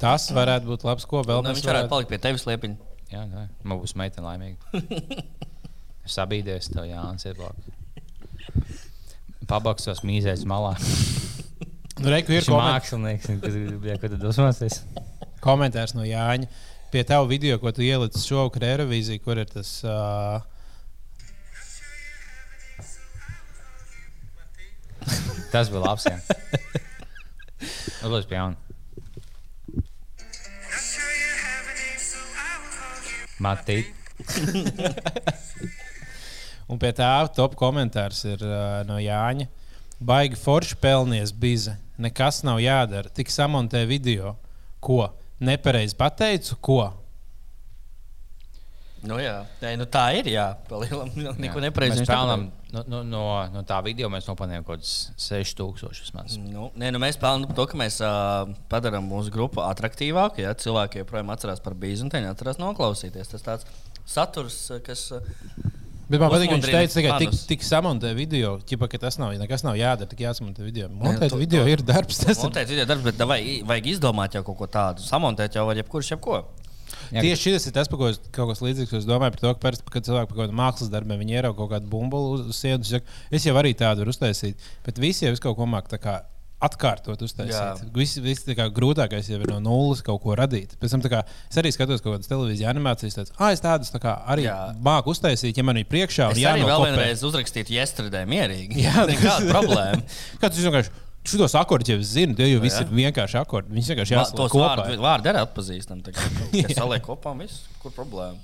Tas varētu būt labs, ko vēl Nu, mēs viņš varētu palikt pie tevis liepiņa. Jā, tā. Man būs meitene laimīga. Es sabīdēs tev, Jānis, ieblāk. Pabaksos mīzēs malā. Nu, Reiku ir koment... mākslinieks, kas bija, kad dusmosies. komentārs no Jāņa. Pie tava video, ko tu ielici šovakar Eirovīzijā, kur ir tas. Uh... Tas bija labs. jā. Uzliek pie jauna. Matīt. Un pie tā top komentārs ir uh, no Jāņa. Baigi forši pelnies bize. Nekas nav jādara. Tik samontē video. Ko? Nepareizi pateicu, ko? Nu, jā, Nē, nu, tā ir. Jā, palielam. Neko nepareizi. Mēs pelnām no, no, no, no tā video, mēs nopelnījām kaut kādus 6000 vismaz. Nu, nē, nu mēs pelnām to, ka mēs uh, padarām mūsu grupu attraktīvāku. Ja? Cilvēki joprojām atcerās par bīzu, un viņi atcerās noklausīties. Tas tāds saturs, kas. Uh, Bet man patīk, ka viņš teica, ka tik, tik samontē video, ķipa, ka tas nav, nekas nav jādara, tik jāsamontē video. Montēt tu- video tu- ir darbs. Tas ir Montēt video darbs, bet vai, vajag izdomāt jau kaut ko tādu. Samontēt jau var jebkurš jebko. Jā, Tieši šis ir tas, par ko es kaut kas līdzīgs. Es domāju par to, ka parasti, kad cilvēki par kaut kādu mākslas darbu viņi ierauga kaut kādu bumbulu uz sienas. Es jau arī tādu varu uztaisīt, bet visi jau kaut ko māku. Atkārtot, uztaisīt. Viss vis, tā kā grūtākais jau ir no nulles kaut ko radīt. Pēc tam kā, es arī skatos kaut kādas televīzijas animācijas. Tāds, ah, es tādas tā kā, arī Jā. māku uztaisīt, ja man ir priekšā. Es arī vēl jānokopē." vienreiz uzrakstīju yesterday mierīgi. Jā, nekāda problēma. Kā tas vienkārši Šos akordus jau es zinu, tie jau visi ir vienkārši akordi. Viņus vienkārši Jā, jāsaka tos kopā. vārdu, vārdu arī atpazīstam. Tas saliek kopā viss. Kur problēma?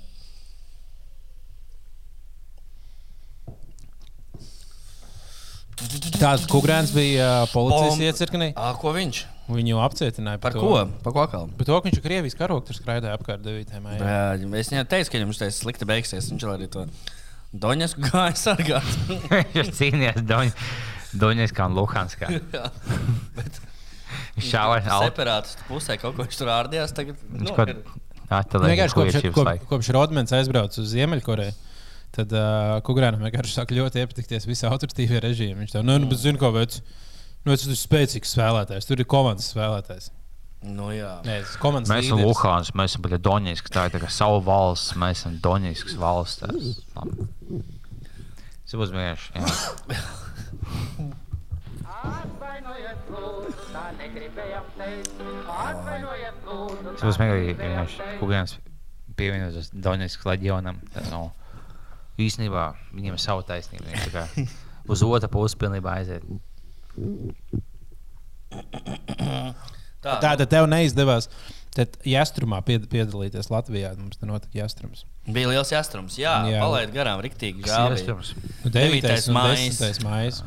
Tāds kukurēns bija uh, policijas Bom- iecirknī. Ā, ko viņš? Viņu apcietināja Par to. ko? Par ko atkal? Par to, ka viņš ir Krievijas karogs, tur skraidīja apkārt 9. maijā. Jā, es viņam teicu, ka viņam šis slikti beigsies. Viņš arī to Doņasku gāja sargāt. Viņš cīnījās Doņ- Doņetskā un Luhanskā. Viņš šāva ar separātistu pusē kaut ko viņš tur ārdījās. Tagad, nu, kaut kad- Nu, Vienkārši kopš, kopš, kopš Rodmans aizbrauca uz Ziemeļkoreju. Tad uh, Kukurēnam vienkārši sāk ļoti iepatikties visi autoritīvie režīmi. Viņš tā, nu, nu, bet zinu, ko veids. Nu, es esmu spēcīgs spēlētājs, tur ir komandas spēlētājs. Nu, jā. Nē, tas ir komandas Mēs esam. Luhāns, mēs esam Doņetsks, tā ir tā kā savu valsts, mēs esam Doņetsks valsts. Tas būs vienkārši. jā. Atvainojiet, lūdzu, tā negribējām teikt. Atvainojiet, lūdzu. Tas būs vienkārši vienkārši Kukurēns pievienojas Doņetskas leģionam. Tas nav īstenībā viņiem ir sava taisnība. Viņi tā kā uz otru pusi pilnībā aiziet. Tā, Tā tad tev neizdevās. Tad Jastrumā pied, piedalīties Latvijā. Mums te notika Jastrums. bija liels jāstrums. Jā, Jā. jā. palaid garām, riktīgi. Kas Žābi. iestrums? Nu, 9. 9.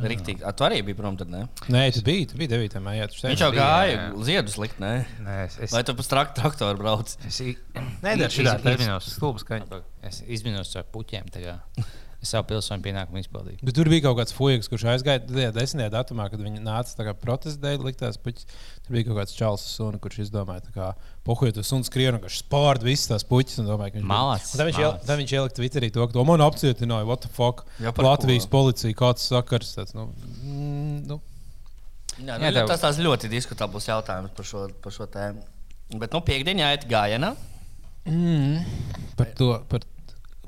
Un mājas. 10. mājas. Riktīgi. A, tu arī biji prom tad, ne? Nē, tu biji, tu biji 9. maijā. tu Viņš jau bija, gāja ziedus likt, ne? Nē, es, es, Vai tu pa strak- traktoru brauc? Es Nedara iz- šitā, iz- tas- izminos stulbas skaņas. Es izminos ar puķiem. tā Es savu pilsoņu pienākumu izpildīju. Bet tur bija kaut kāds fujiks, kurš aizgāja tajā desmitajā datumā, kad viņi nāca tā kā protesta dēļ, liktās puķis. Tur bija kaut kāds čels sunu, kurš izdomāja, ka pohuļot uz suns skrienu, ka viņš spārda visas tās puķis. un domāja, ka viņš Un Tad viņš, iel, tad viņš ielika Twitterī to, ka to man apcietināja, what the fuck. Jā, Latvijas ko? policija, kāds sakars. Tāds, nu, mm, nu, Jā, Jā, nu, tev- tas tās ļoti diskutabls jautājums par šo, par šo tēmu. Bet, nu, piekdienā gājienā. par to par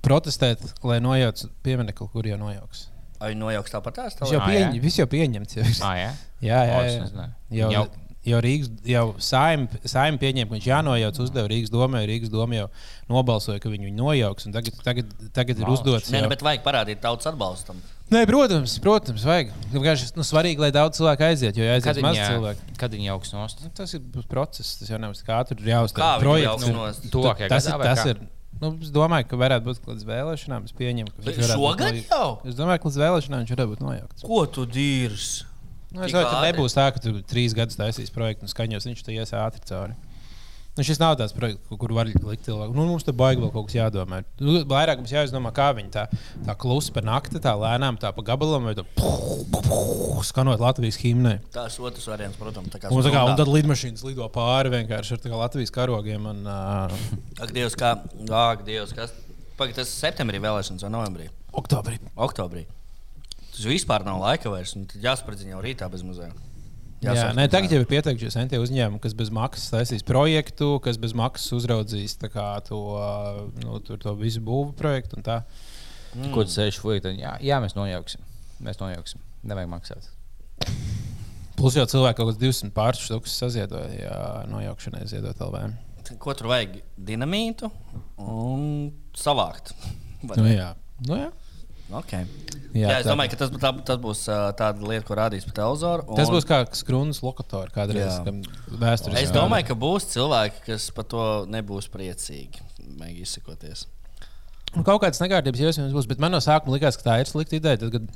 protestēt, lai nojauc pieminiektu, kur jau nojauks. Vai nojauks tāpat tās? Tas jau, Ah, pieņ, jā? viss jau pieņemts. Jau. Ah, jā? Jā, jā, jā. nezināju. Jau, jau, Jau- Rīgas, jau saim, saim pieņēma, ka viņš jānojauc, uzdeva Rīgas domē, Rīgas doma jau nobalsoja, ka viņu nojauks. un Tagad, tagad, tagad ir uzdots. Nē, nu, bet vajag parādīt tautas atbalstam. Nē, protams, protams, vajag. Vienkārši nu, svarīgi, lai daudz cilvēku aiziet, jo ja aiziet Kad maz cilvēku. kad viņi augs nost? Nu, tas ir process, tas jau nav kā tur ir jāuzstāv. Kā projekts. nu? Tuvākajā Tas, tas kā? ir. Nu, es domāju, ka varētu būt kādas vēlēšanām. Es pieņemu, ka viņš varētu būt Šogad noj- jau? Es domāju, ka līdz vēlēšanām viņš varētu būt nojaukts. Ko tu dīrs? Nu, es domāju, ka nebūs tā, ka tu trīs gadus taisīs projektu un skaņos, viņš tur ies ātri cauri. Nu, šis nav tāds projekts, kur- var likt cilvēku. Nu, mums te baigi vēl kaut kas jādomā. Nu, vairāk mums jāizdomā, kā viņi tā, tā klusi pa nakti, tā lēnām, tā pa gabalam, vai tā skanot Latvijas himnai. Tas otrs variants, protams, tā kā Un, tā kā, un tad lidmašīnas lido pāri vienkārši ar Latvijas karogiem. Un, uh, Ak, Dievs, kā. Ak, Dievs, kas. Pagaid, tas ir septembrī vēlēšanas vai novembrī? oktobrī. Oktobrī. Tas vispār nav laika vairs. un tad Jāspredzina jau rītā bez muzeja. Jā, nē, tagad jau ir pieteikušies NT uzņēmumi, kas bez maksas taisīs projektu, kas bez maksas uzraudzīs tā kā to, nu, tur to visu būvu projektu. un tā. Mm. Ko tu sēž tad Jā, jā, mēs nojauksim. Mēs nojauksim. Nevajag maksāt. Plus jau cilvēki kaut kāds 200 pāršķirtus saziedoja jā, nojaukšanai ziedot LVM. Ko tur vajag? Dinamītu un savākt. Vai Nu, jā. Nu, jā. Okay. Jā, Jā, es tā- domāju, ka tas, tā, tas būs tāda lieta, ko rādīs pa televizoru. un- Tas būs kā skrūnas lokators kādreiz vēsturiski. Es domāju, ka būs cilvēki, kas par to nebūs priecīgi. Mēģināt izsakoties. Nu, kaut kādas nekārtības iespējams būs, bet man no sākuma likās, ka tā ir slikta ideja. Tad, kad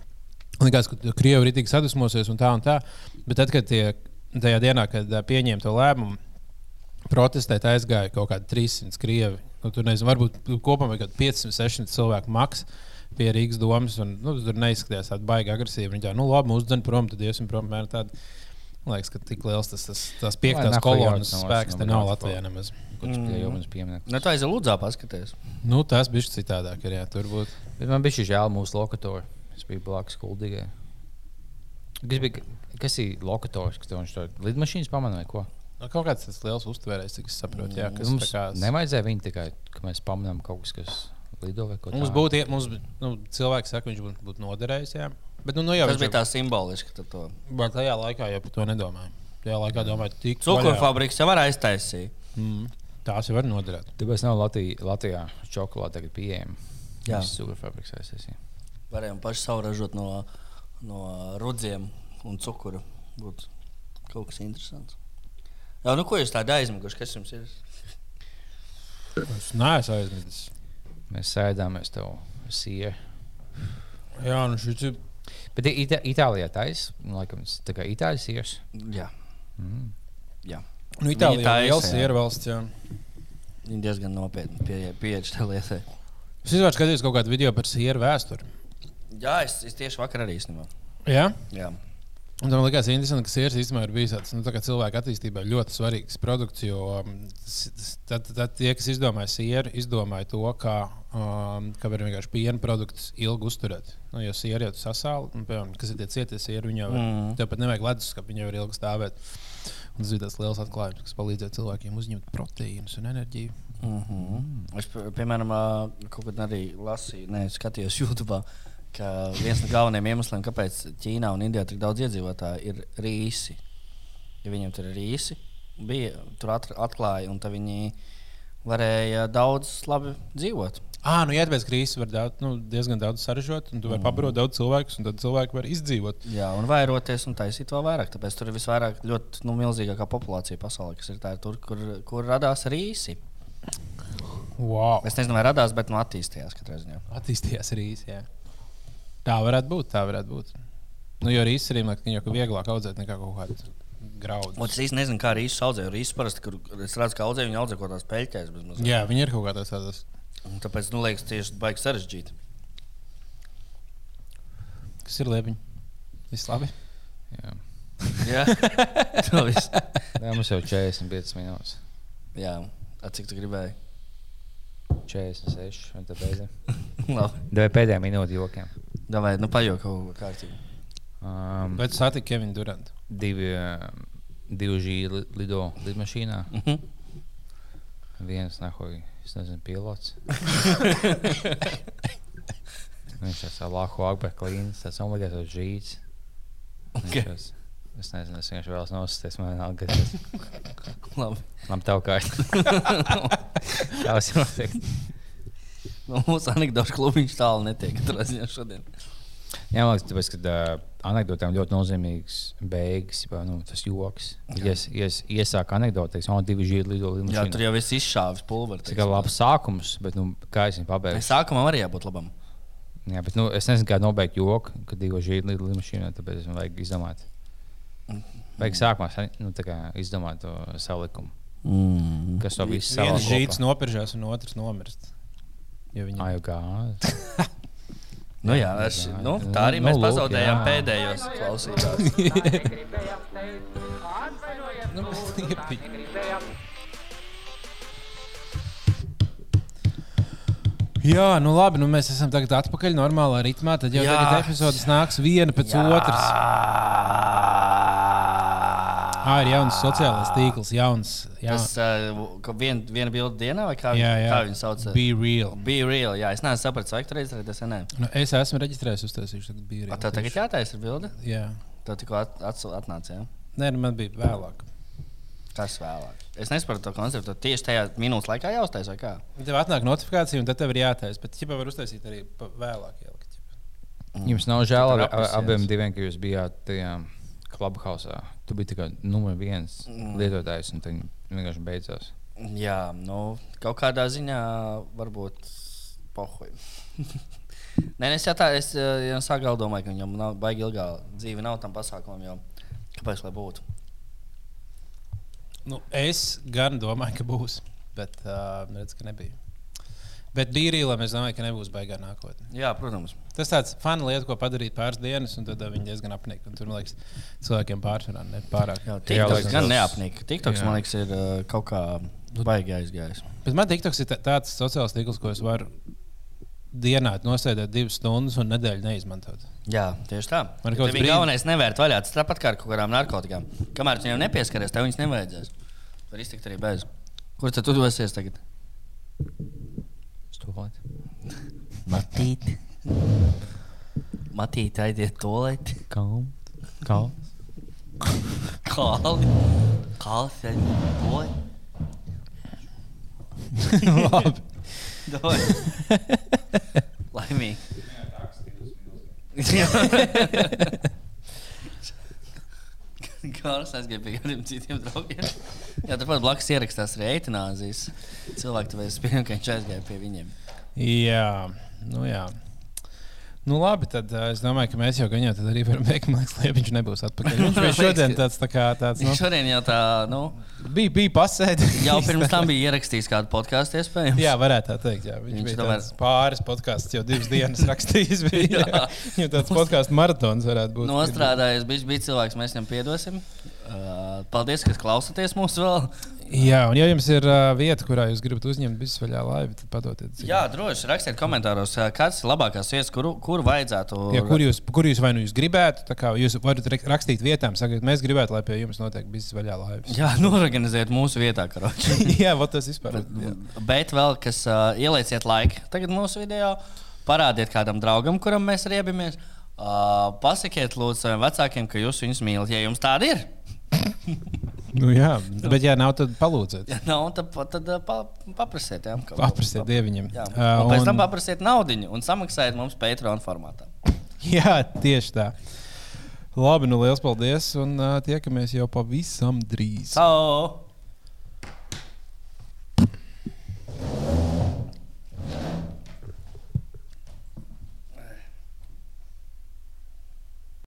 likās, ka Krievija ir tik sadusmosies un tā un tā. Bet tad, kad tie, tajā dienā, kad pieņēma to lēmumu, protestēt aizgāja kaut kādi 300 krievi. Nu, tur nezinu, varbūt kopumā kaut kādi 500, 600 cilvēku maks. Pie Rīgas domas, un nu, tur neizskatījās tāda baigta agresīva. Viņa tā, nu, labi, mūsu dzene prom, tad iesim prom. Mēram, tāda, man liekas, ka tik liels tas, tas, tas piektās kolonas spēks te nav Latvijā nemaz. Pieminēts? Nu, tā aiziet lūdzā paskaties. Nu, tas bija citādāk, ir, jā, tur būtu. Bet man bija šī žēl mūsu lokatoru. Es biju blakus kuldīgai. Kas, bija, kas ir lokators? Kas tev viņš to lidmašīnas pamanīja vai ko? Nu, kaut kāds tas liels uztvērējs, cik es saprotu. Jā, kas Mums tā kā, nevajadzēja viņu tikai, ka mēs pamanām kaut kas, kas lido vai ko Mums tādu. būtu, ie- mums, nu, cilvēks saka, viņš būtu būt noderējis. Jā. Bet, nu, nu jau Tas bija tā simboliski. To. Bet tajā laikā jau par to nedomāju. Tajā laikā domāju, tik Cukurfabriks jau var aiztaisīt. Mm, tās jau var noderēt. Tāpēc nav Latvijā, Latvijā čokolāde tagad pieejama. Jā. Tas ir superfabriks aizsēsīs. Varējām paši savu ražot no, no rudziem un cukuru. Būtu kaut kas interesants. Jā, nu ko jūs tādu aizmiguši? Kas jums ir? Es neesmu aizmirsis. Mēs sēdāmies tev sieru. Jā, nu šis ir. Bet Ita Itālijā taisa, laikam, tā kā Itālijas sieras. Jā. Mm. Jā. Nu, Itālijā taisa, ir jā. sieru valsts. Jā. Viņi diezgan nopietni pie- pieeja šai lietai. Es izvēlējos skatīties kaut kādu video par sieru vēsturi. Jā, es, es tieši vakar arī īstenībā. Jā? Jā. Un tam likās interesanti, ka sieras īstenībā ir bijis tāds nu, tā kā cilvēka attīstībā ļoti svarīgs produkts. Jo s- tad, tad tie, kas izdomāja sieru, izdomāja to, kā, um, kā var vienkārši piena produktus ilgi uzturēt. Nu, jo siera jau sasāla, un, piemēram, kas ir tie cietie sieri, viņi jau ir. Mm. Tev pat nevajag leduskapī, viņi jau ir ilgi stāvēt. Un tas bija tas liels atklājums, kas palīdzēja cilvēkiem uzņemt proteīnus un enerģiju. Mm -hmm. Es, pie- piemēram, kaut kad arī lasīju, ne, skatījos YouTube, ka viens no galvenajiem iemesliem, kāpēc Ķīnā un Indijā tik daudz iedzīvotāju, ir rīsi. Ja viņiem tur ir rīsi, bija tur at, atklāja, un viņi varēja daudz labi dzīvot. Ah, nu, ja tāpēc krīzes var daudz, nu, diezgan daudz saražot, un tu vari mm. pabarot daudz cilvēku, un tad cilvēki var izdzīvot. Jā, un vairoties un taisīt vēl vairāk. Tāpēc tur ir visvairāk ļoti nu, milzīgākā populācija pasaulē, kas ir tā, tur, kur, kur radās rīsi. Wow. Es nezinu, vai radās, bet nu, attīstījās katrā ziņā. Attīstījās rīsi. Jā. Tā varētu būt. Tā varētu būt. Nu, jo rīsi arī man liekas, ka vieglāk audzēt nekā kaut kādu graudu. Un es īsti nezinu, kā rīsus audzē. Rīsus parasti, kur es redzu, ka audzē viņi audzē kaut kādās peļķēs. Jā, viņi ir kaut kādā tādā. Un Tāpēc, nu, liekas, tieši baigi sarežģīti. Kas ir liepiņi? Viss labi. Jā. Jā. Jā, mums jau 45 minūtes. Jā, A, cik tu gribēji? 46. un tad beidzam. Labi. Vai pēdējā minūte jokiem? Davai, nu, pajok kaut kā kārtīgi. Um, Bet satika Kevinu Durantu. divi, um, divi žīri lido lidmašīnā. Mhm. Viens nahoja, es nezinu, pilots. Viņš ir Allahu Akbar klīns, tas obligāts žīts. Okay. Es, es nezinu, es vienkārši vēlos nosisties, man tas Labi. Man tev kā. Tavs jau teikt. Nu, mūsu anekdošu klubiņš tālu netiek. Katrā ziņā šodien. Jā, man liekas, tāpēc, ka uh, anekdotēm ļoti nozīmīgs beigas, jau nu, tas joks. Ja es, ja es iesāku anekdoti, teiksim, oh, divi žīri lido Jā, lidmašīnā. tur jau viss izšāvis pulveri. Tas ir labs sākums, bet nu, kā es viņu pabeigšu? Sākumam arī jābūt labam. Jā, bet nu, es nezinu, kā nobeigt joku, kad divi žīri lido lidmašīnā, tāpēc man vajag izdomāt. Vajag sākumā sa- nu, izdomāt to salikumu. Mm. Kas to visu Viens žīts no... nopirkās, un otrs nomirst. Jo viņam Ai, gāzi. Nu, jā, es, nu, tā arī Nu, mēs lūk, pazaudējām jā. pēdējos klausītājus. Atvainojiet, Nu, Jā, nu labi, nu mēs esam tagad atpakaļ normālā ritmā. Tad jau Jā. tagad epizodes nāks viena pēc Jā. otras. Ah, ir jauns sociālais tīkls, jauns. Jā, Tas uh, vien, viena bilde dienā, vai kā, jā, jā. kā viņi sauc? Be real. Be real. Jā, es neesmu sapratis, vai tur ir. Nu, es esmu reģistrējis, uztaisīšu tagad be real. Tev tagad jātaisa ir bilde? Jā. Tev tikko at, atsu- atnāca. Jā? Nē, nu, man bija vēlāk. Kas vēlāk? Es nesaprotu to konceptu. Tieši tajā minūtes laikā jāuztaisa, vai kā? Tev atnāk notifikācija, un tad tev ir jātaisa. Bet ķipa var uztaisīt arī vēlāk. Ielikt, ķipa. Jums nav žēl ab- apelsīns. abiem diviem, ka jūs bijāt tajā klubhausā. Tu biji tikai numur viens Mm. lietotājs, un tad vienkārši beidzās. Jā, nu, kaut kādā ziņā varbūt pohuļ. Nē, es jau tā, es eh, jau sāku domāt, ka viņam nav baigi ilgā dzīve, nav tam pasākumam, jo kāpēc lai būtu? Nu, es gan domāju, ka būs, bet uh, redz, ka nebija. Bet bija arī, lai mēs domājam, ka nebūs baigā nākotnē. Jā, protams. Tas tāds fani lieta, ko padarīt pāris dienas, un tad uh, viņi diezgan apnika. Un Tur, man liekas, cilvēkiem pārsvarā ne pārāk. Jā, liekas, gan tas- neapnika. TikToks, Jā. man liekas, ir eh, kaut kā baigi aizgājis. Bet man TikToks ir tā- tāds sociāls tīkls, ko es varu dienā nosēdēt divas stundas un nedēļu neizmantot. Jā, tieši tā. Man ir Ja kaut kāds Viņa brīdis- galvenais nevērt vaļā. Tas tāpat kā ar kaut kādām narkotikām. Kamēr tu viņam nepieskaries, tev viņas nevajadzēs. Var iztikt arī bez. Kur tad tu dosies tagad? Stulēt. Matīt. Matīt, aiziet tolēt. Kalm. Kalm. Kāls, aiziet tolēt. Labi. Aizgāju pie kādiem citiem draugiem. Jā, tāpat blakus ierakstās arī eitanāzijas. Cilvēki to spēļ, ka viņš aizgāja pie viņiem. Jā, nu jā. Nu, labi, tad uh, es domāju, ka mēs jau gan jau tad arī varam liekas, lai viņš nebūs atpakaļ. Viņš bija šodien tāds, tā kā tāds, nu, šodien jau tā, nu, bija, bija pasēdis. jau pirms tam bija ierakstījis kādu podkāstu, iespējams. Jā, varētu tā teikt. Jā. Viņš, Viņš bija tomēr- pāris podkāsts, jau divas dienas rakstījis. Viņam tāds podkāstu maratons varētu būt. Nostrādājis, bija, bija cilvēks, mēs viņam piedosim. Uh, paldies, ka klausāties mūsu vēl. Jā, un ja jums ir uh, vieta, kurā jūs gribat uzņemt bizsvaļā laivu, tad padotiet. ziņu. Jā, droši rakstiet komentāros, ā, kāds ir labākās vietas, kuru, kuru vajadzētu. Jā, kur, jūs, kur jūs vai nu jūs gribētu, kā jūs varat rak- rakstīt vietām, sakot, mēs gribētu, lai pie jums notiek bizsvaļā laivas. Jā, norganizēt mūsu vietā, karoči. jā, tas vispār. jā. Bet vēl kas uh, ielieciet laiku tagad mūsu video, parādiet kādam draugam, kuram mēs riebamies. Uh, pasakiet, lūdzu, saviem vecākiem, ka jūs viņus mīlat, ja jums tāda ir. Nu, jā, bet, ja nav, tad palūdziet. Ja nav, tad, tad eh, pa, paprasiet, jā, paprasiet pap... dieviņam. Jā. Un, un pēc tam paprasiet naudu un samaksājiet mums Patreon formātā. jā, tieši tā. Labi, nu liels paldies. Un uh, tiekamies jau pavisam drīz. Ciao!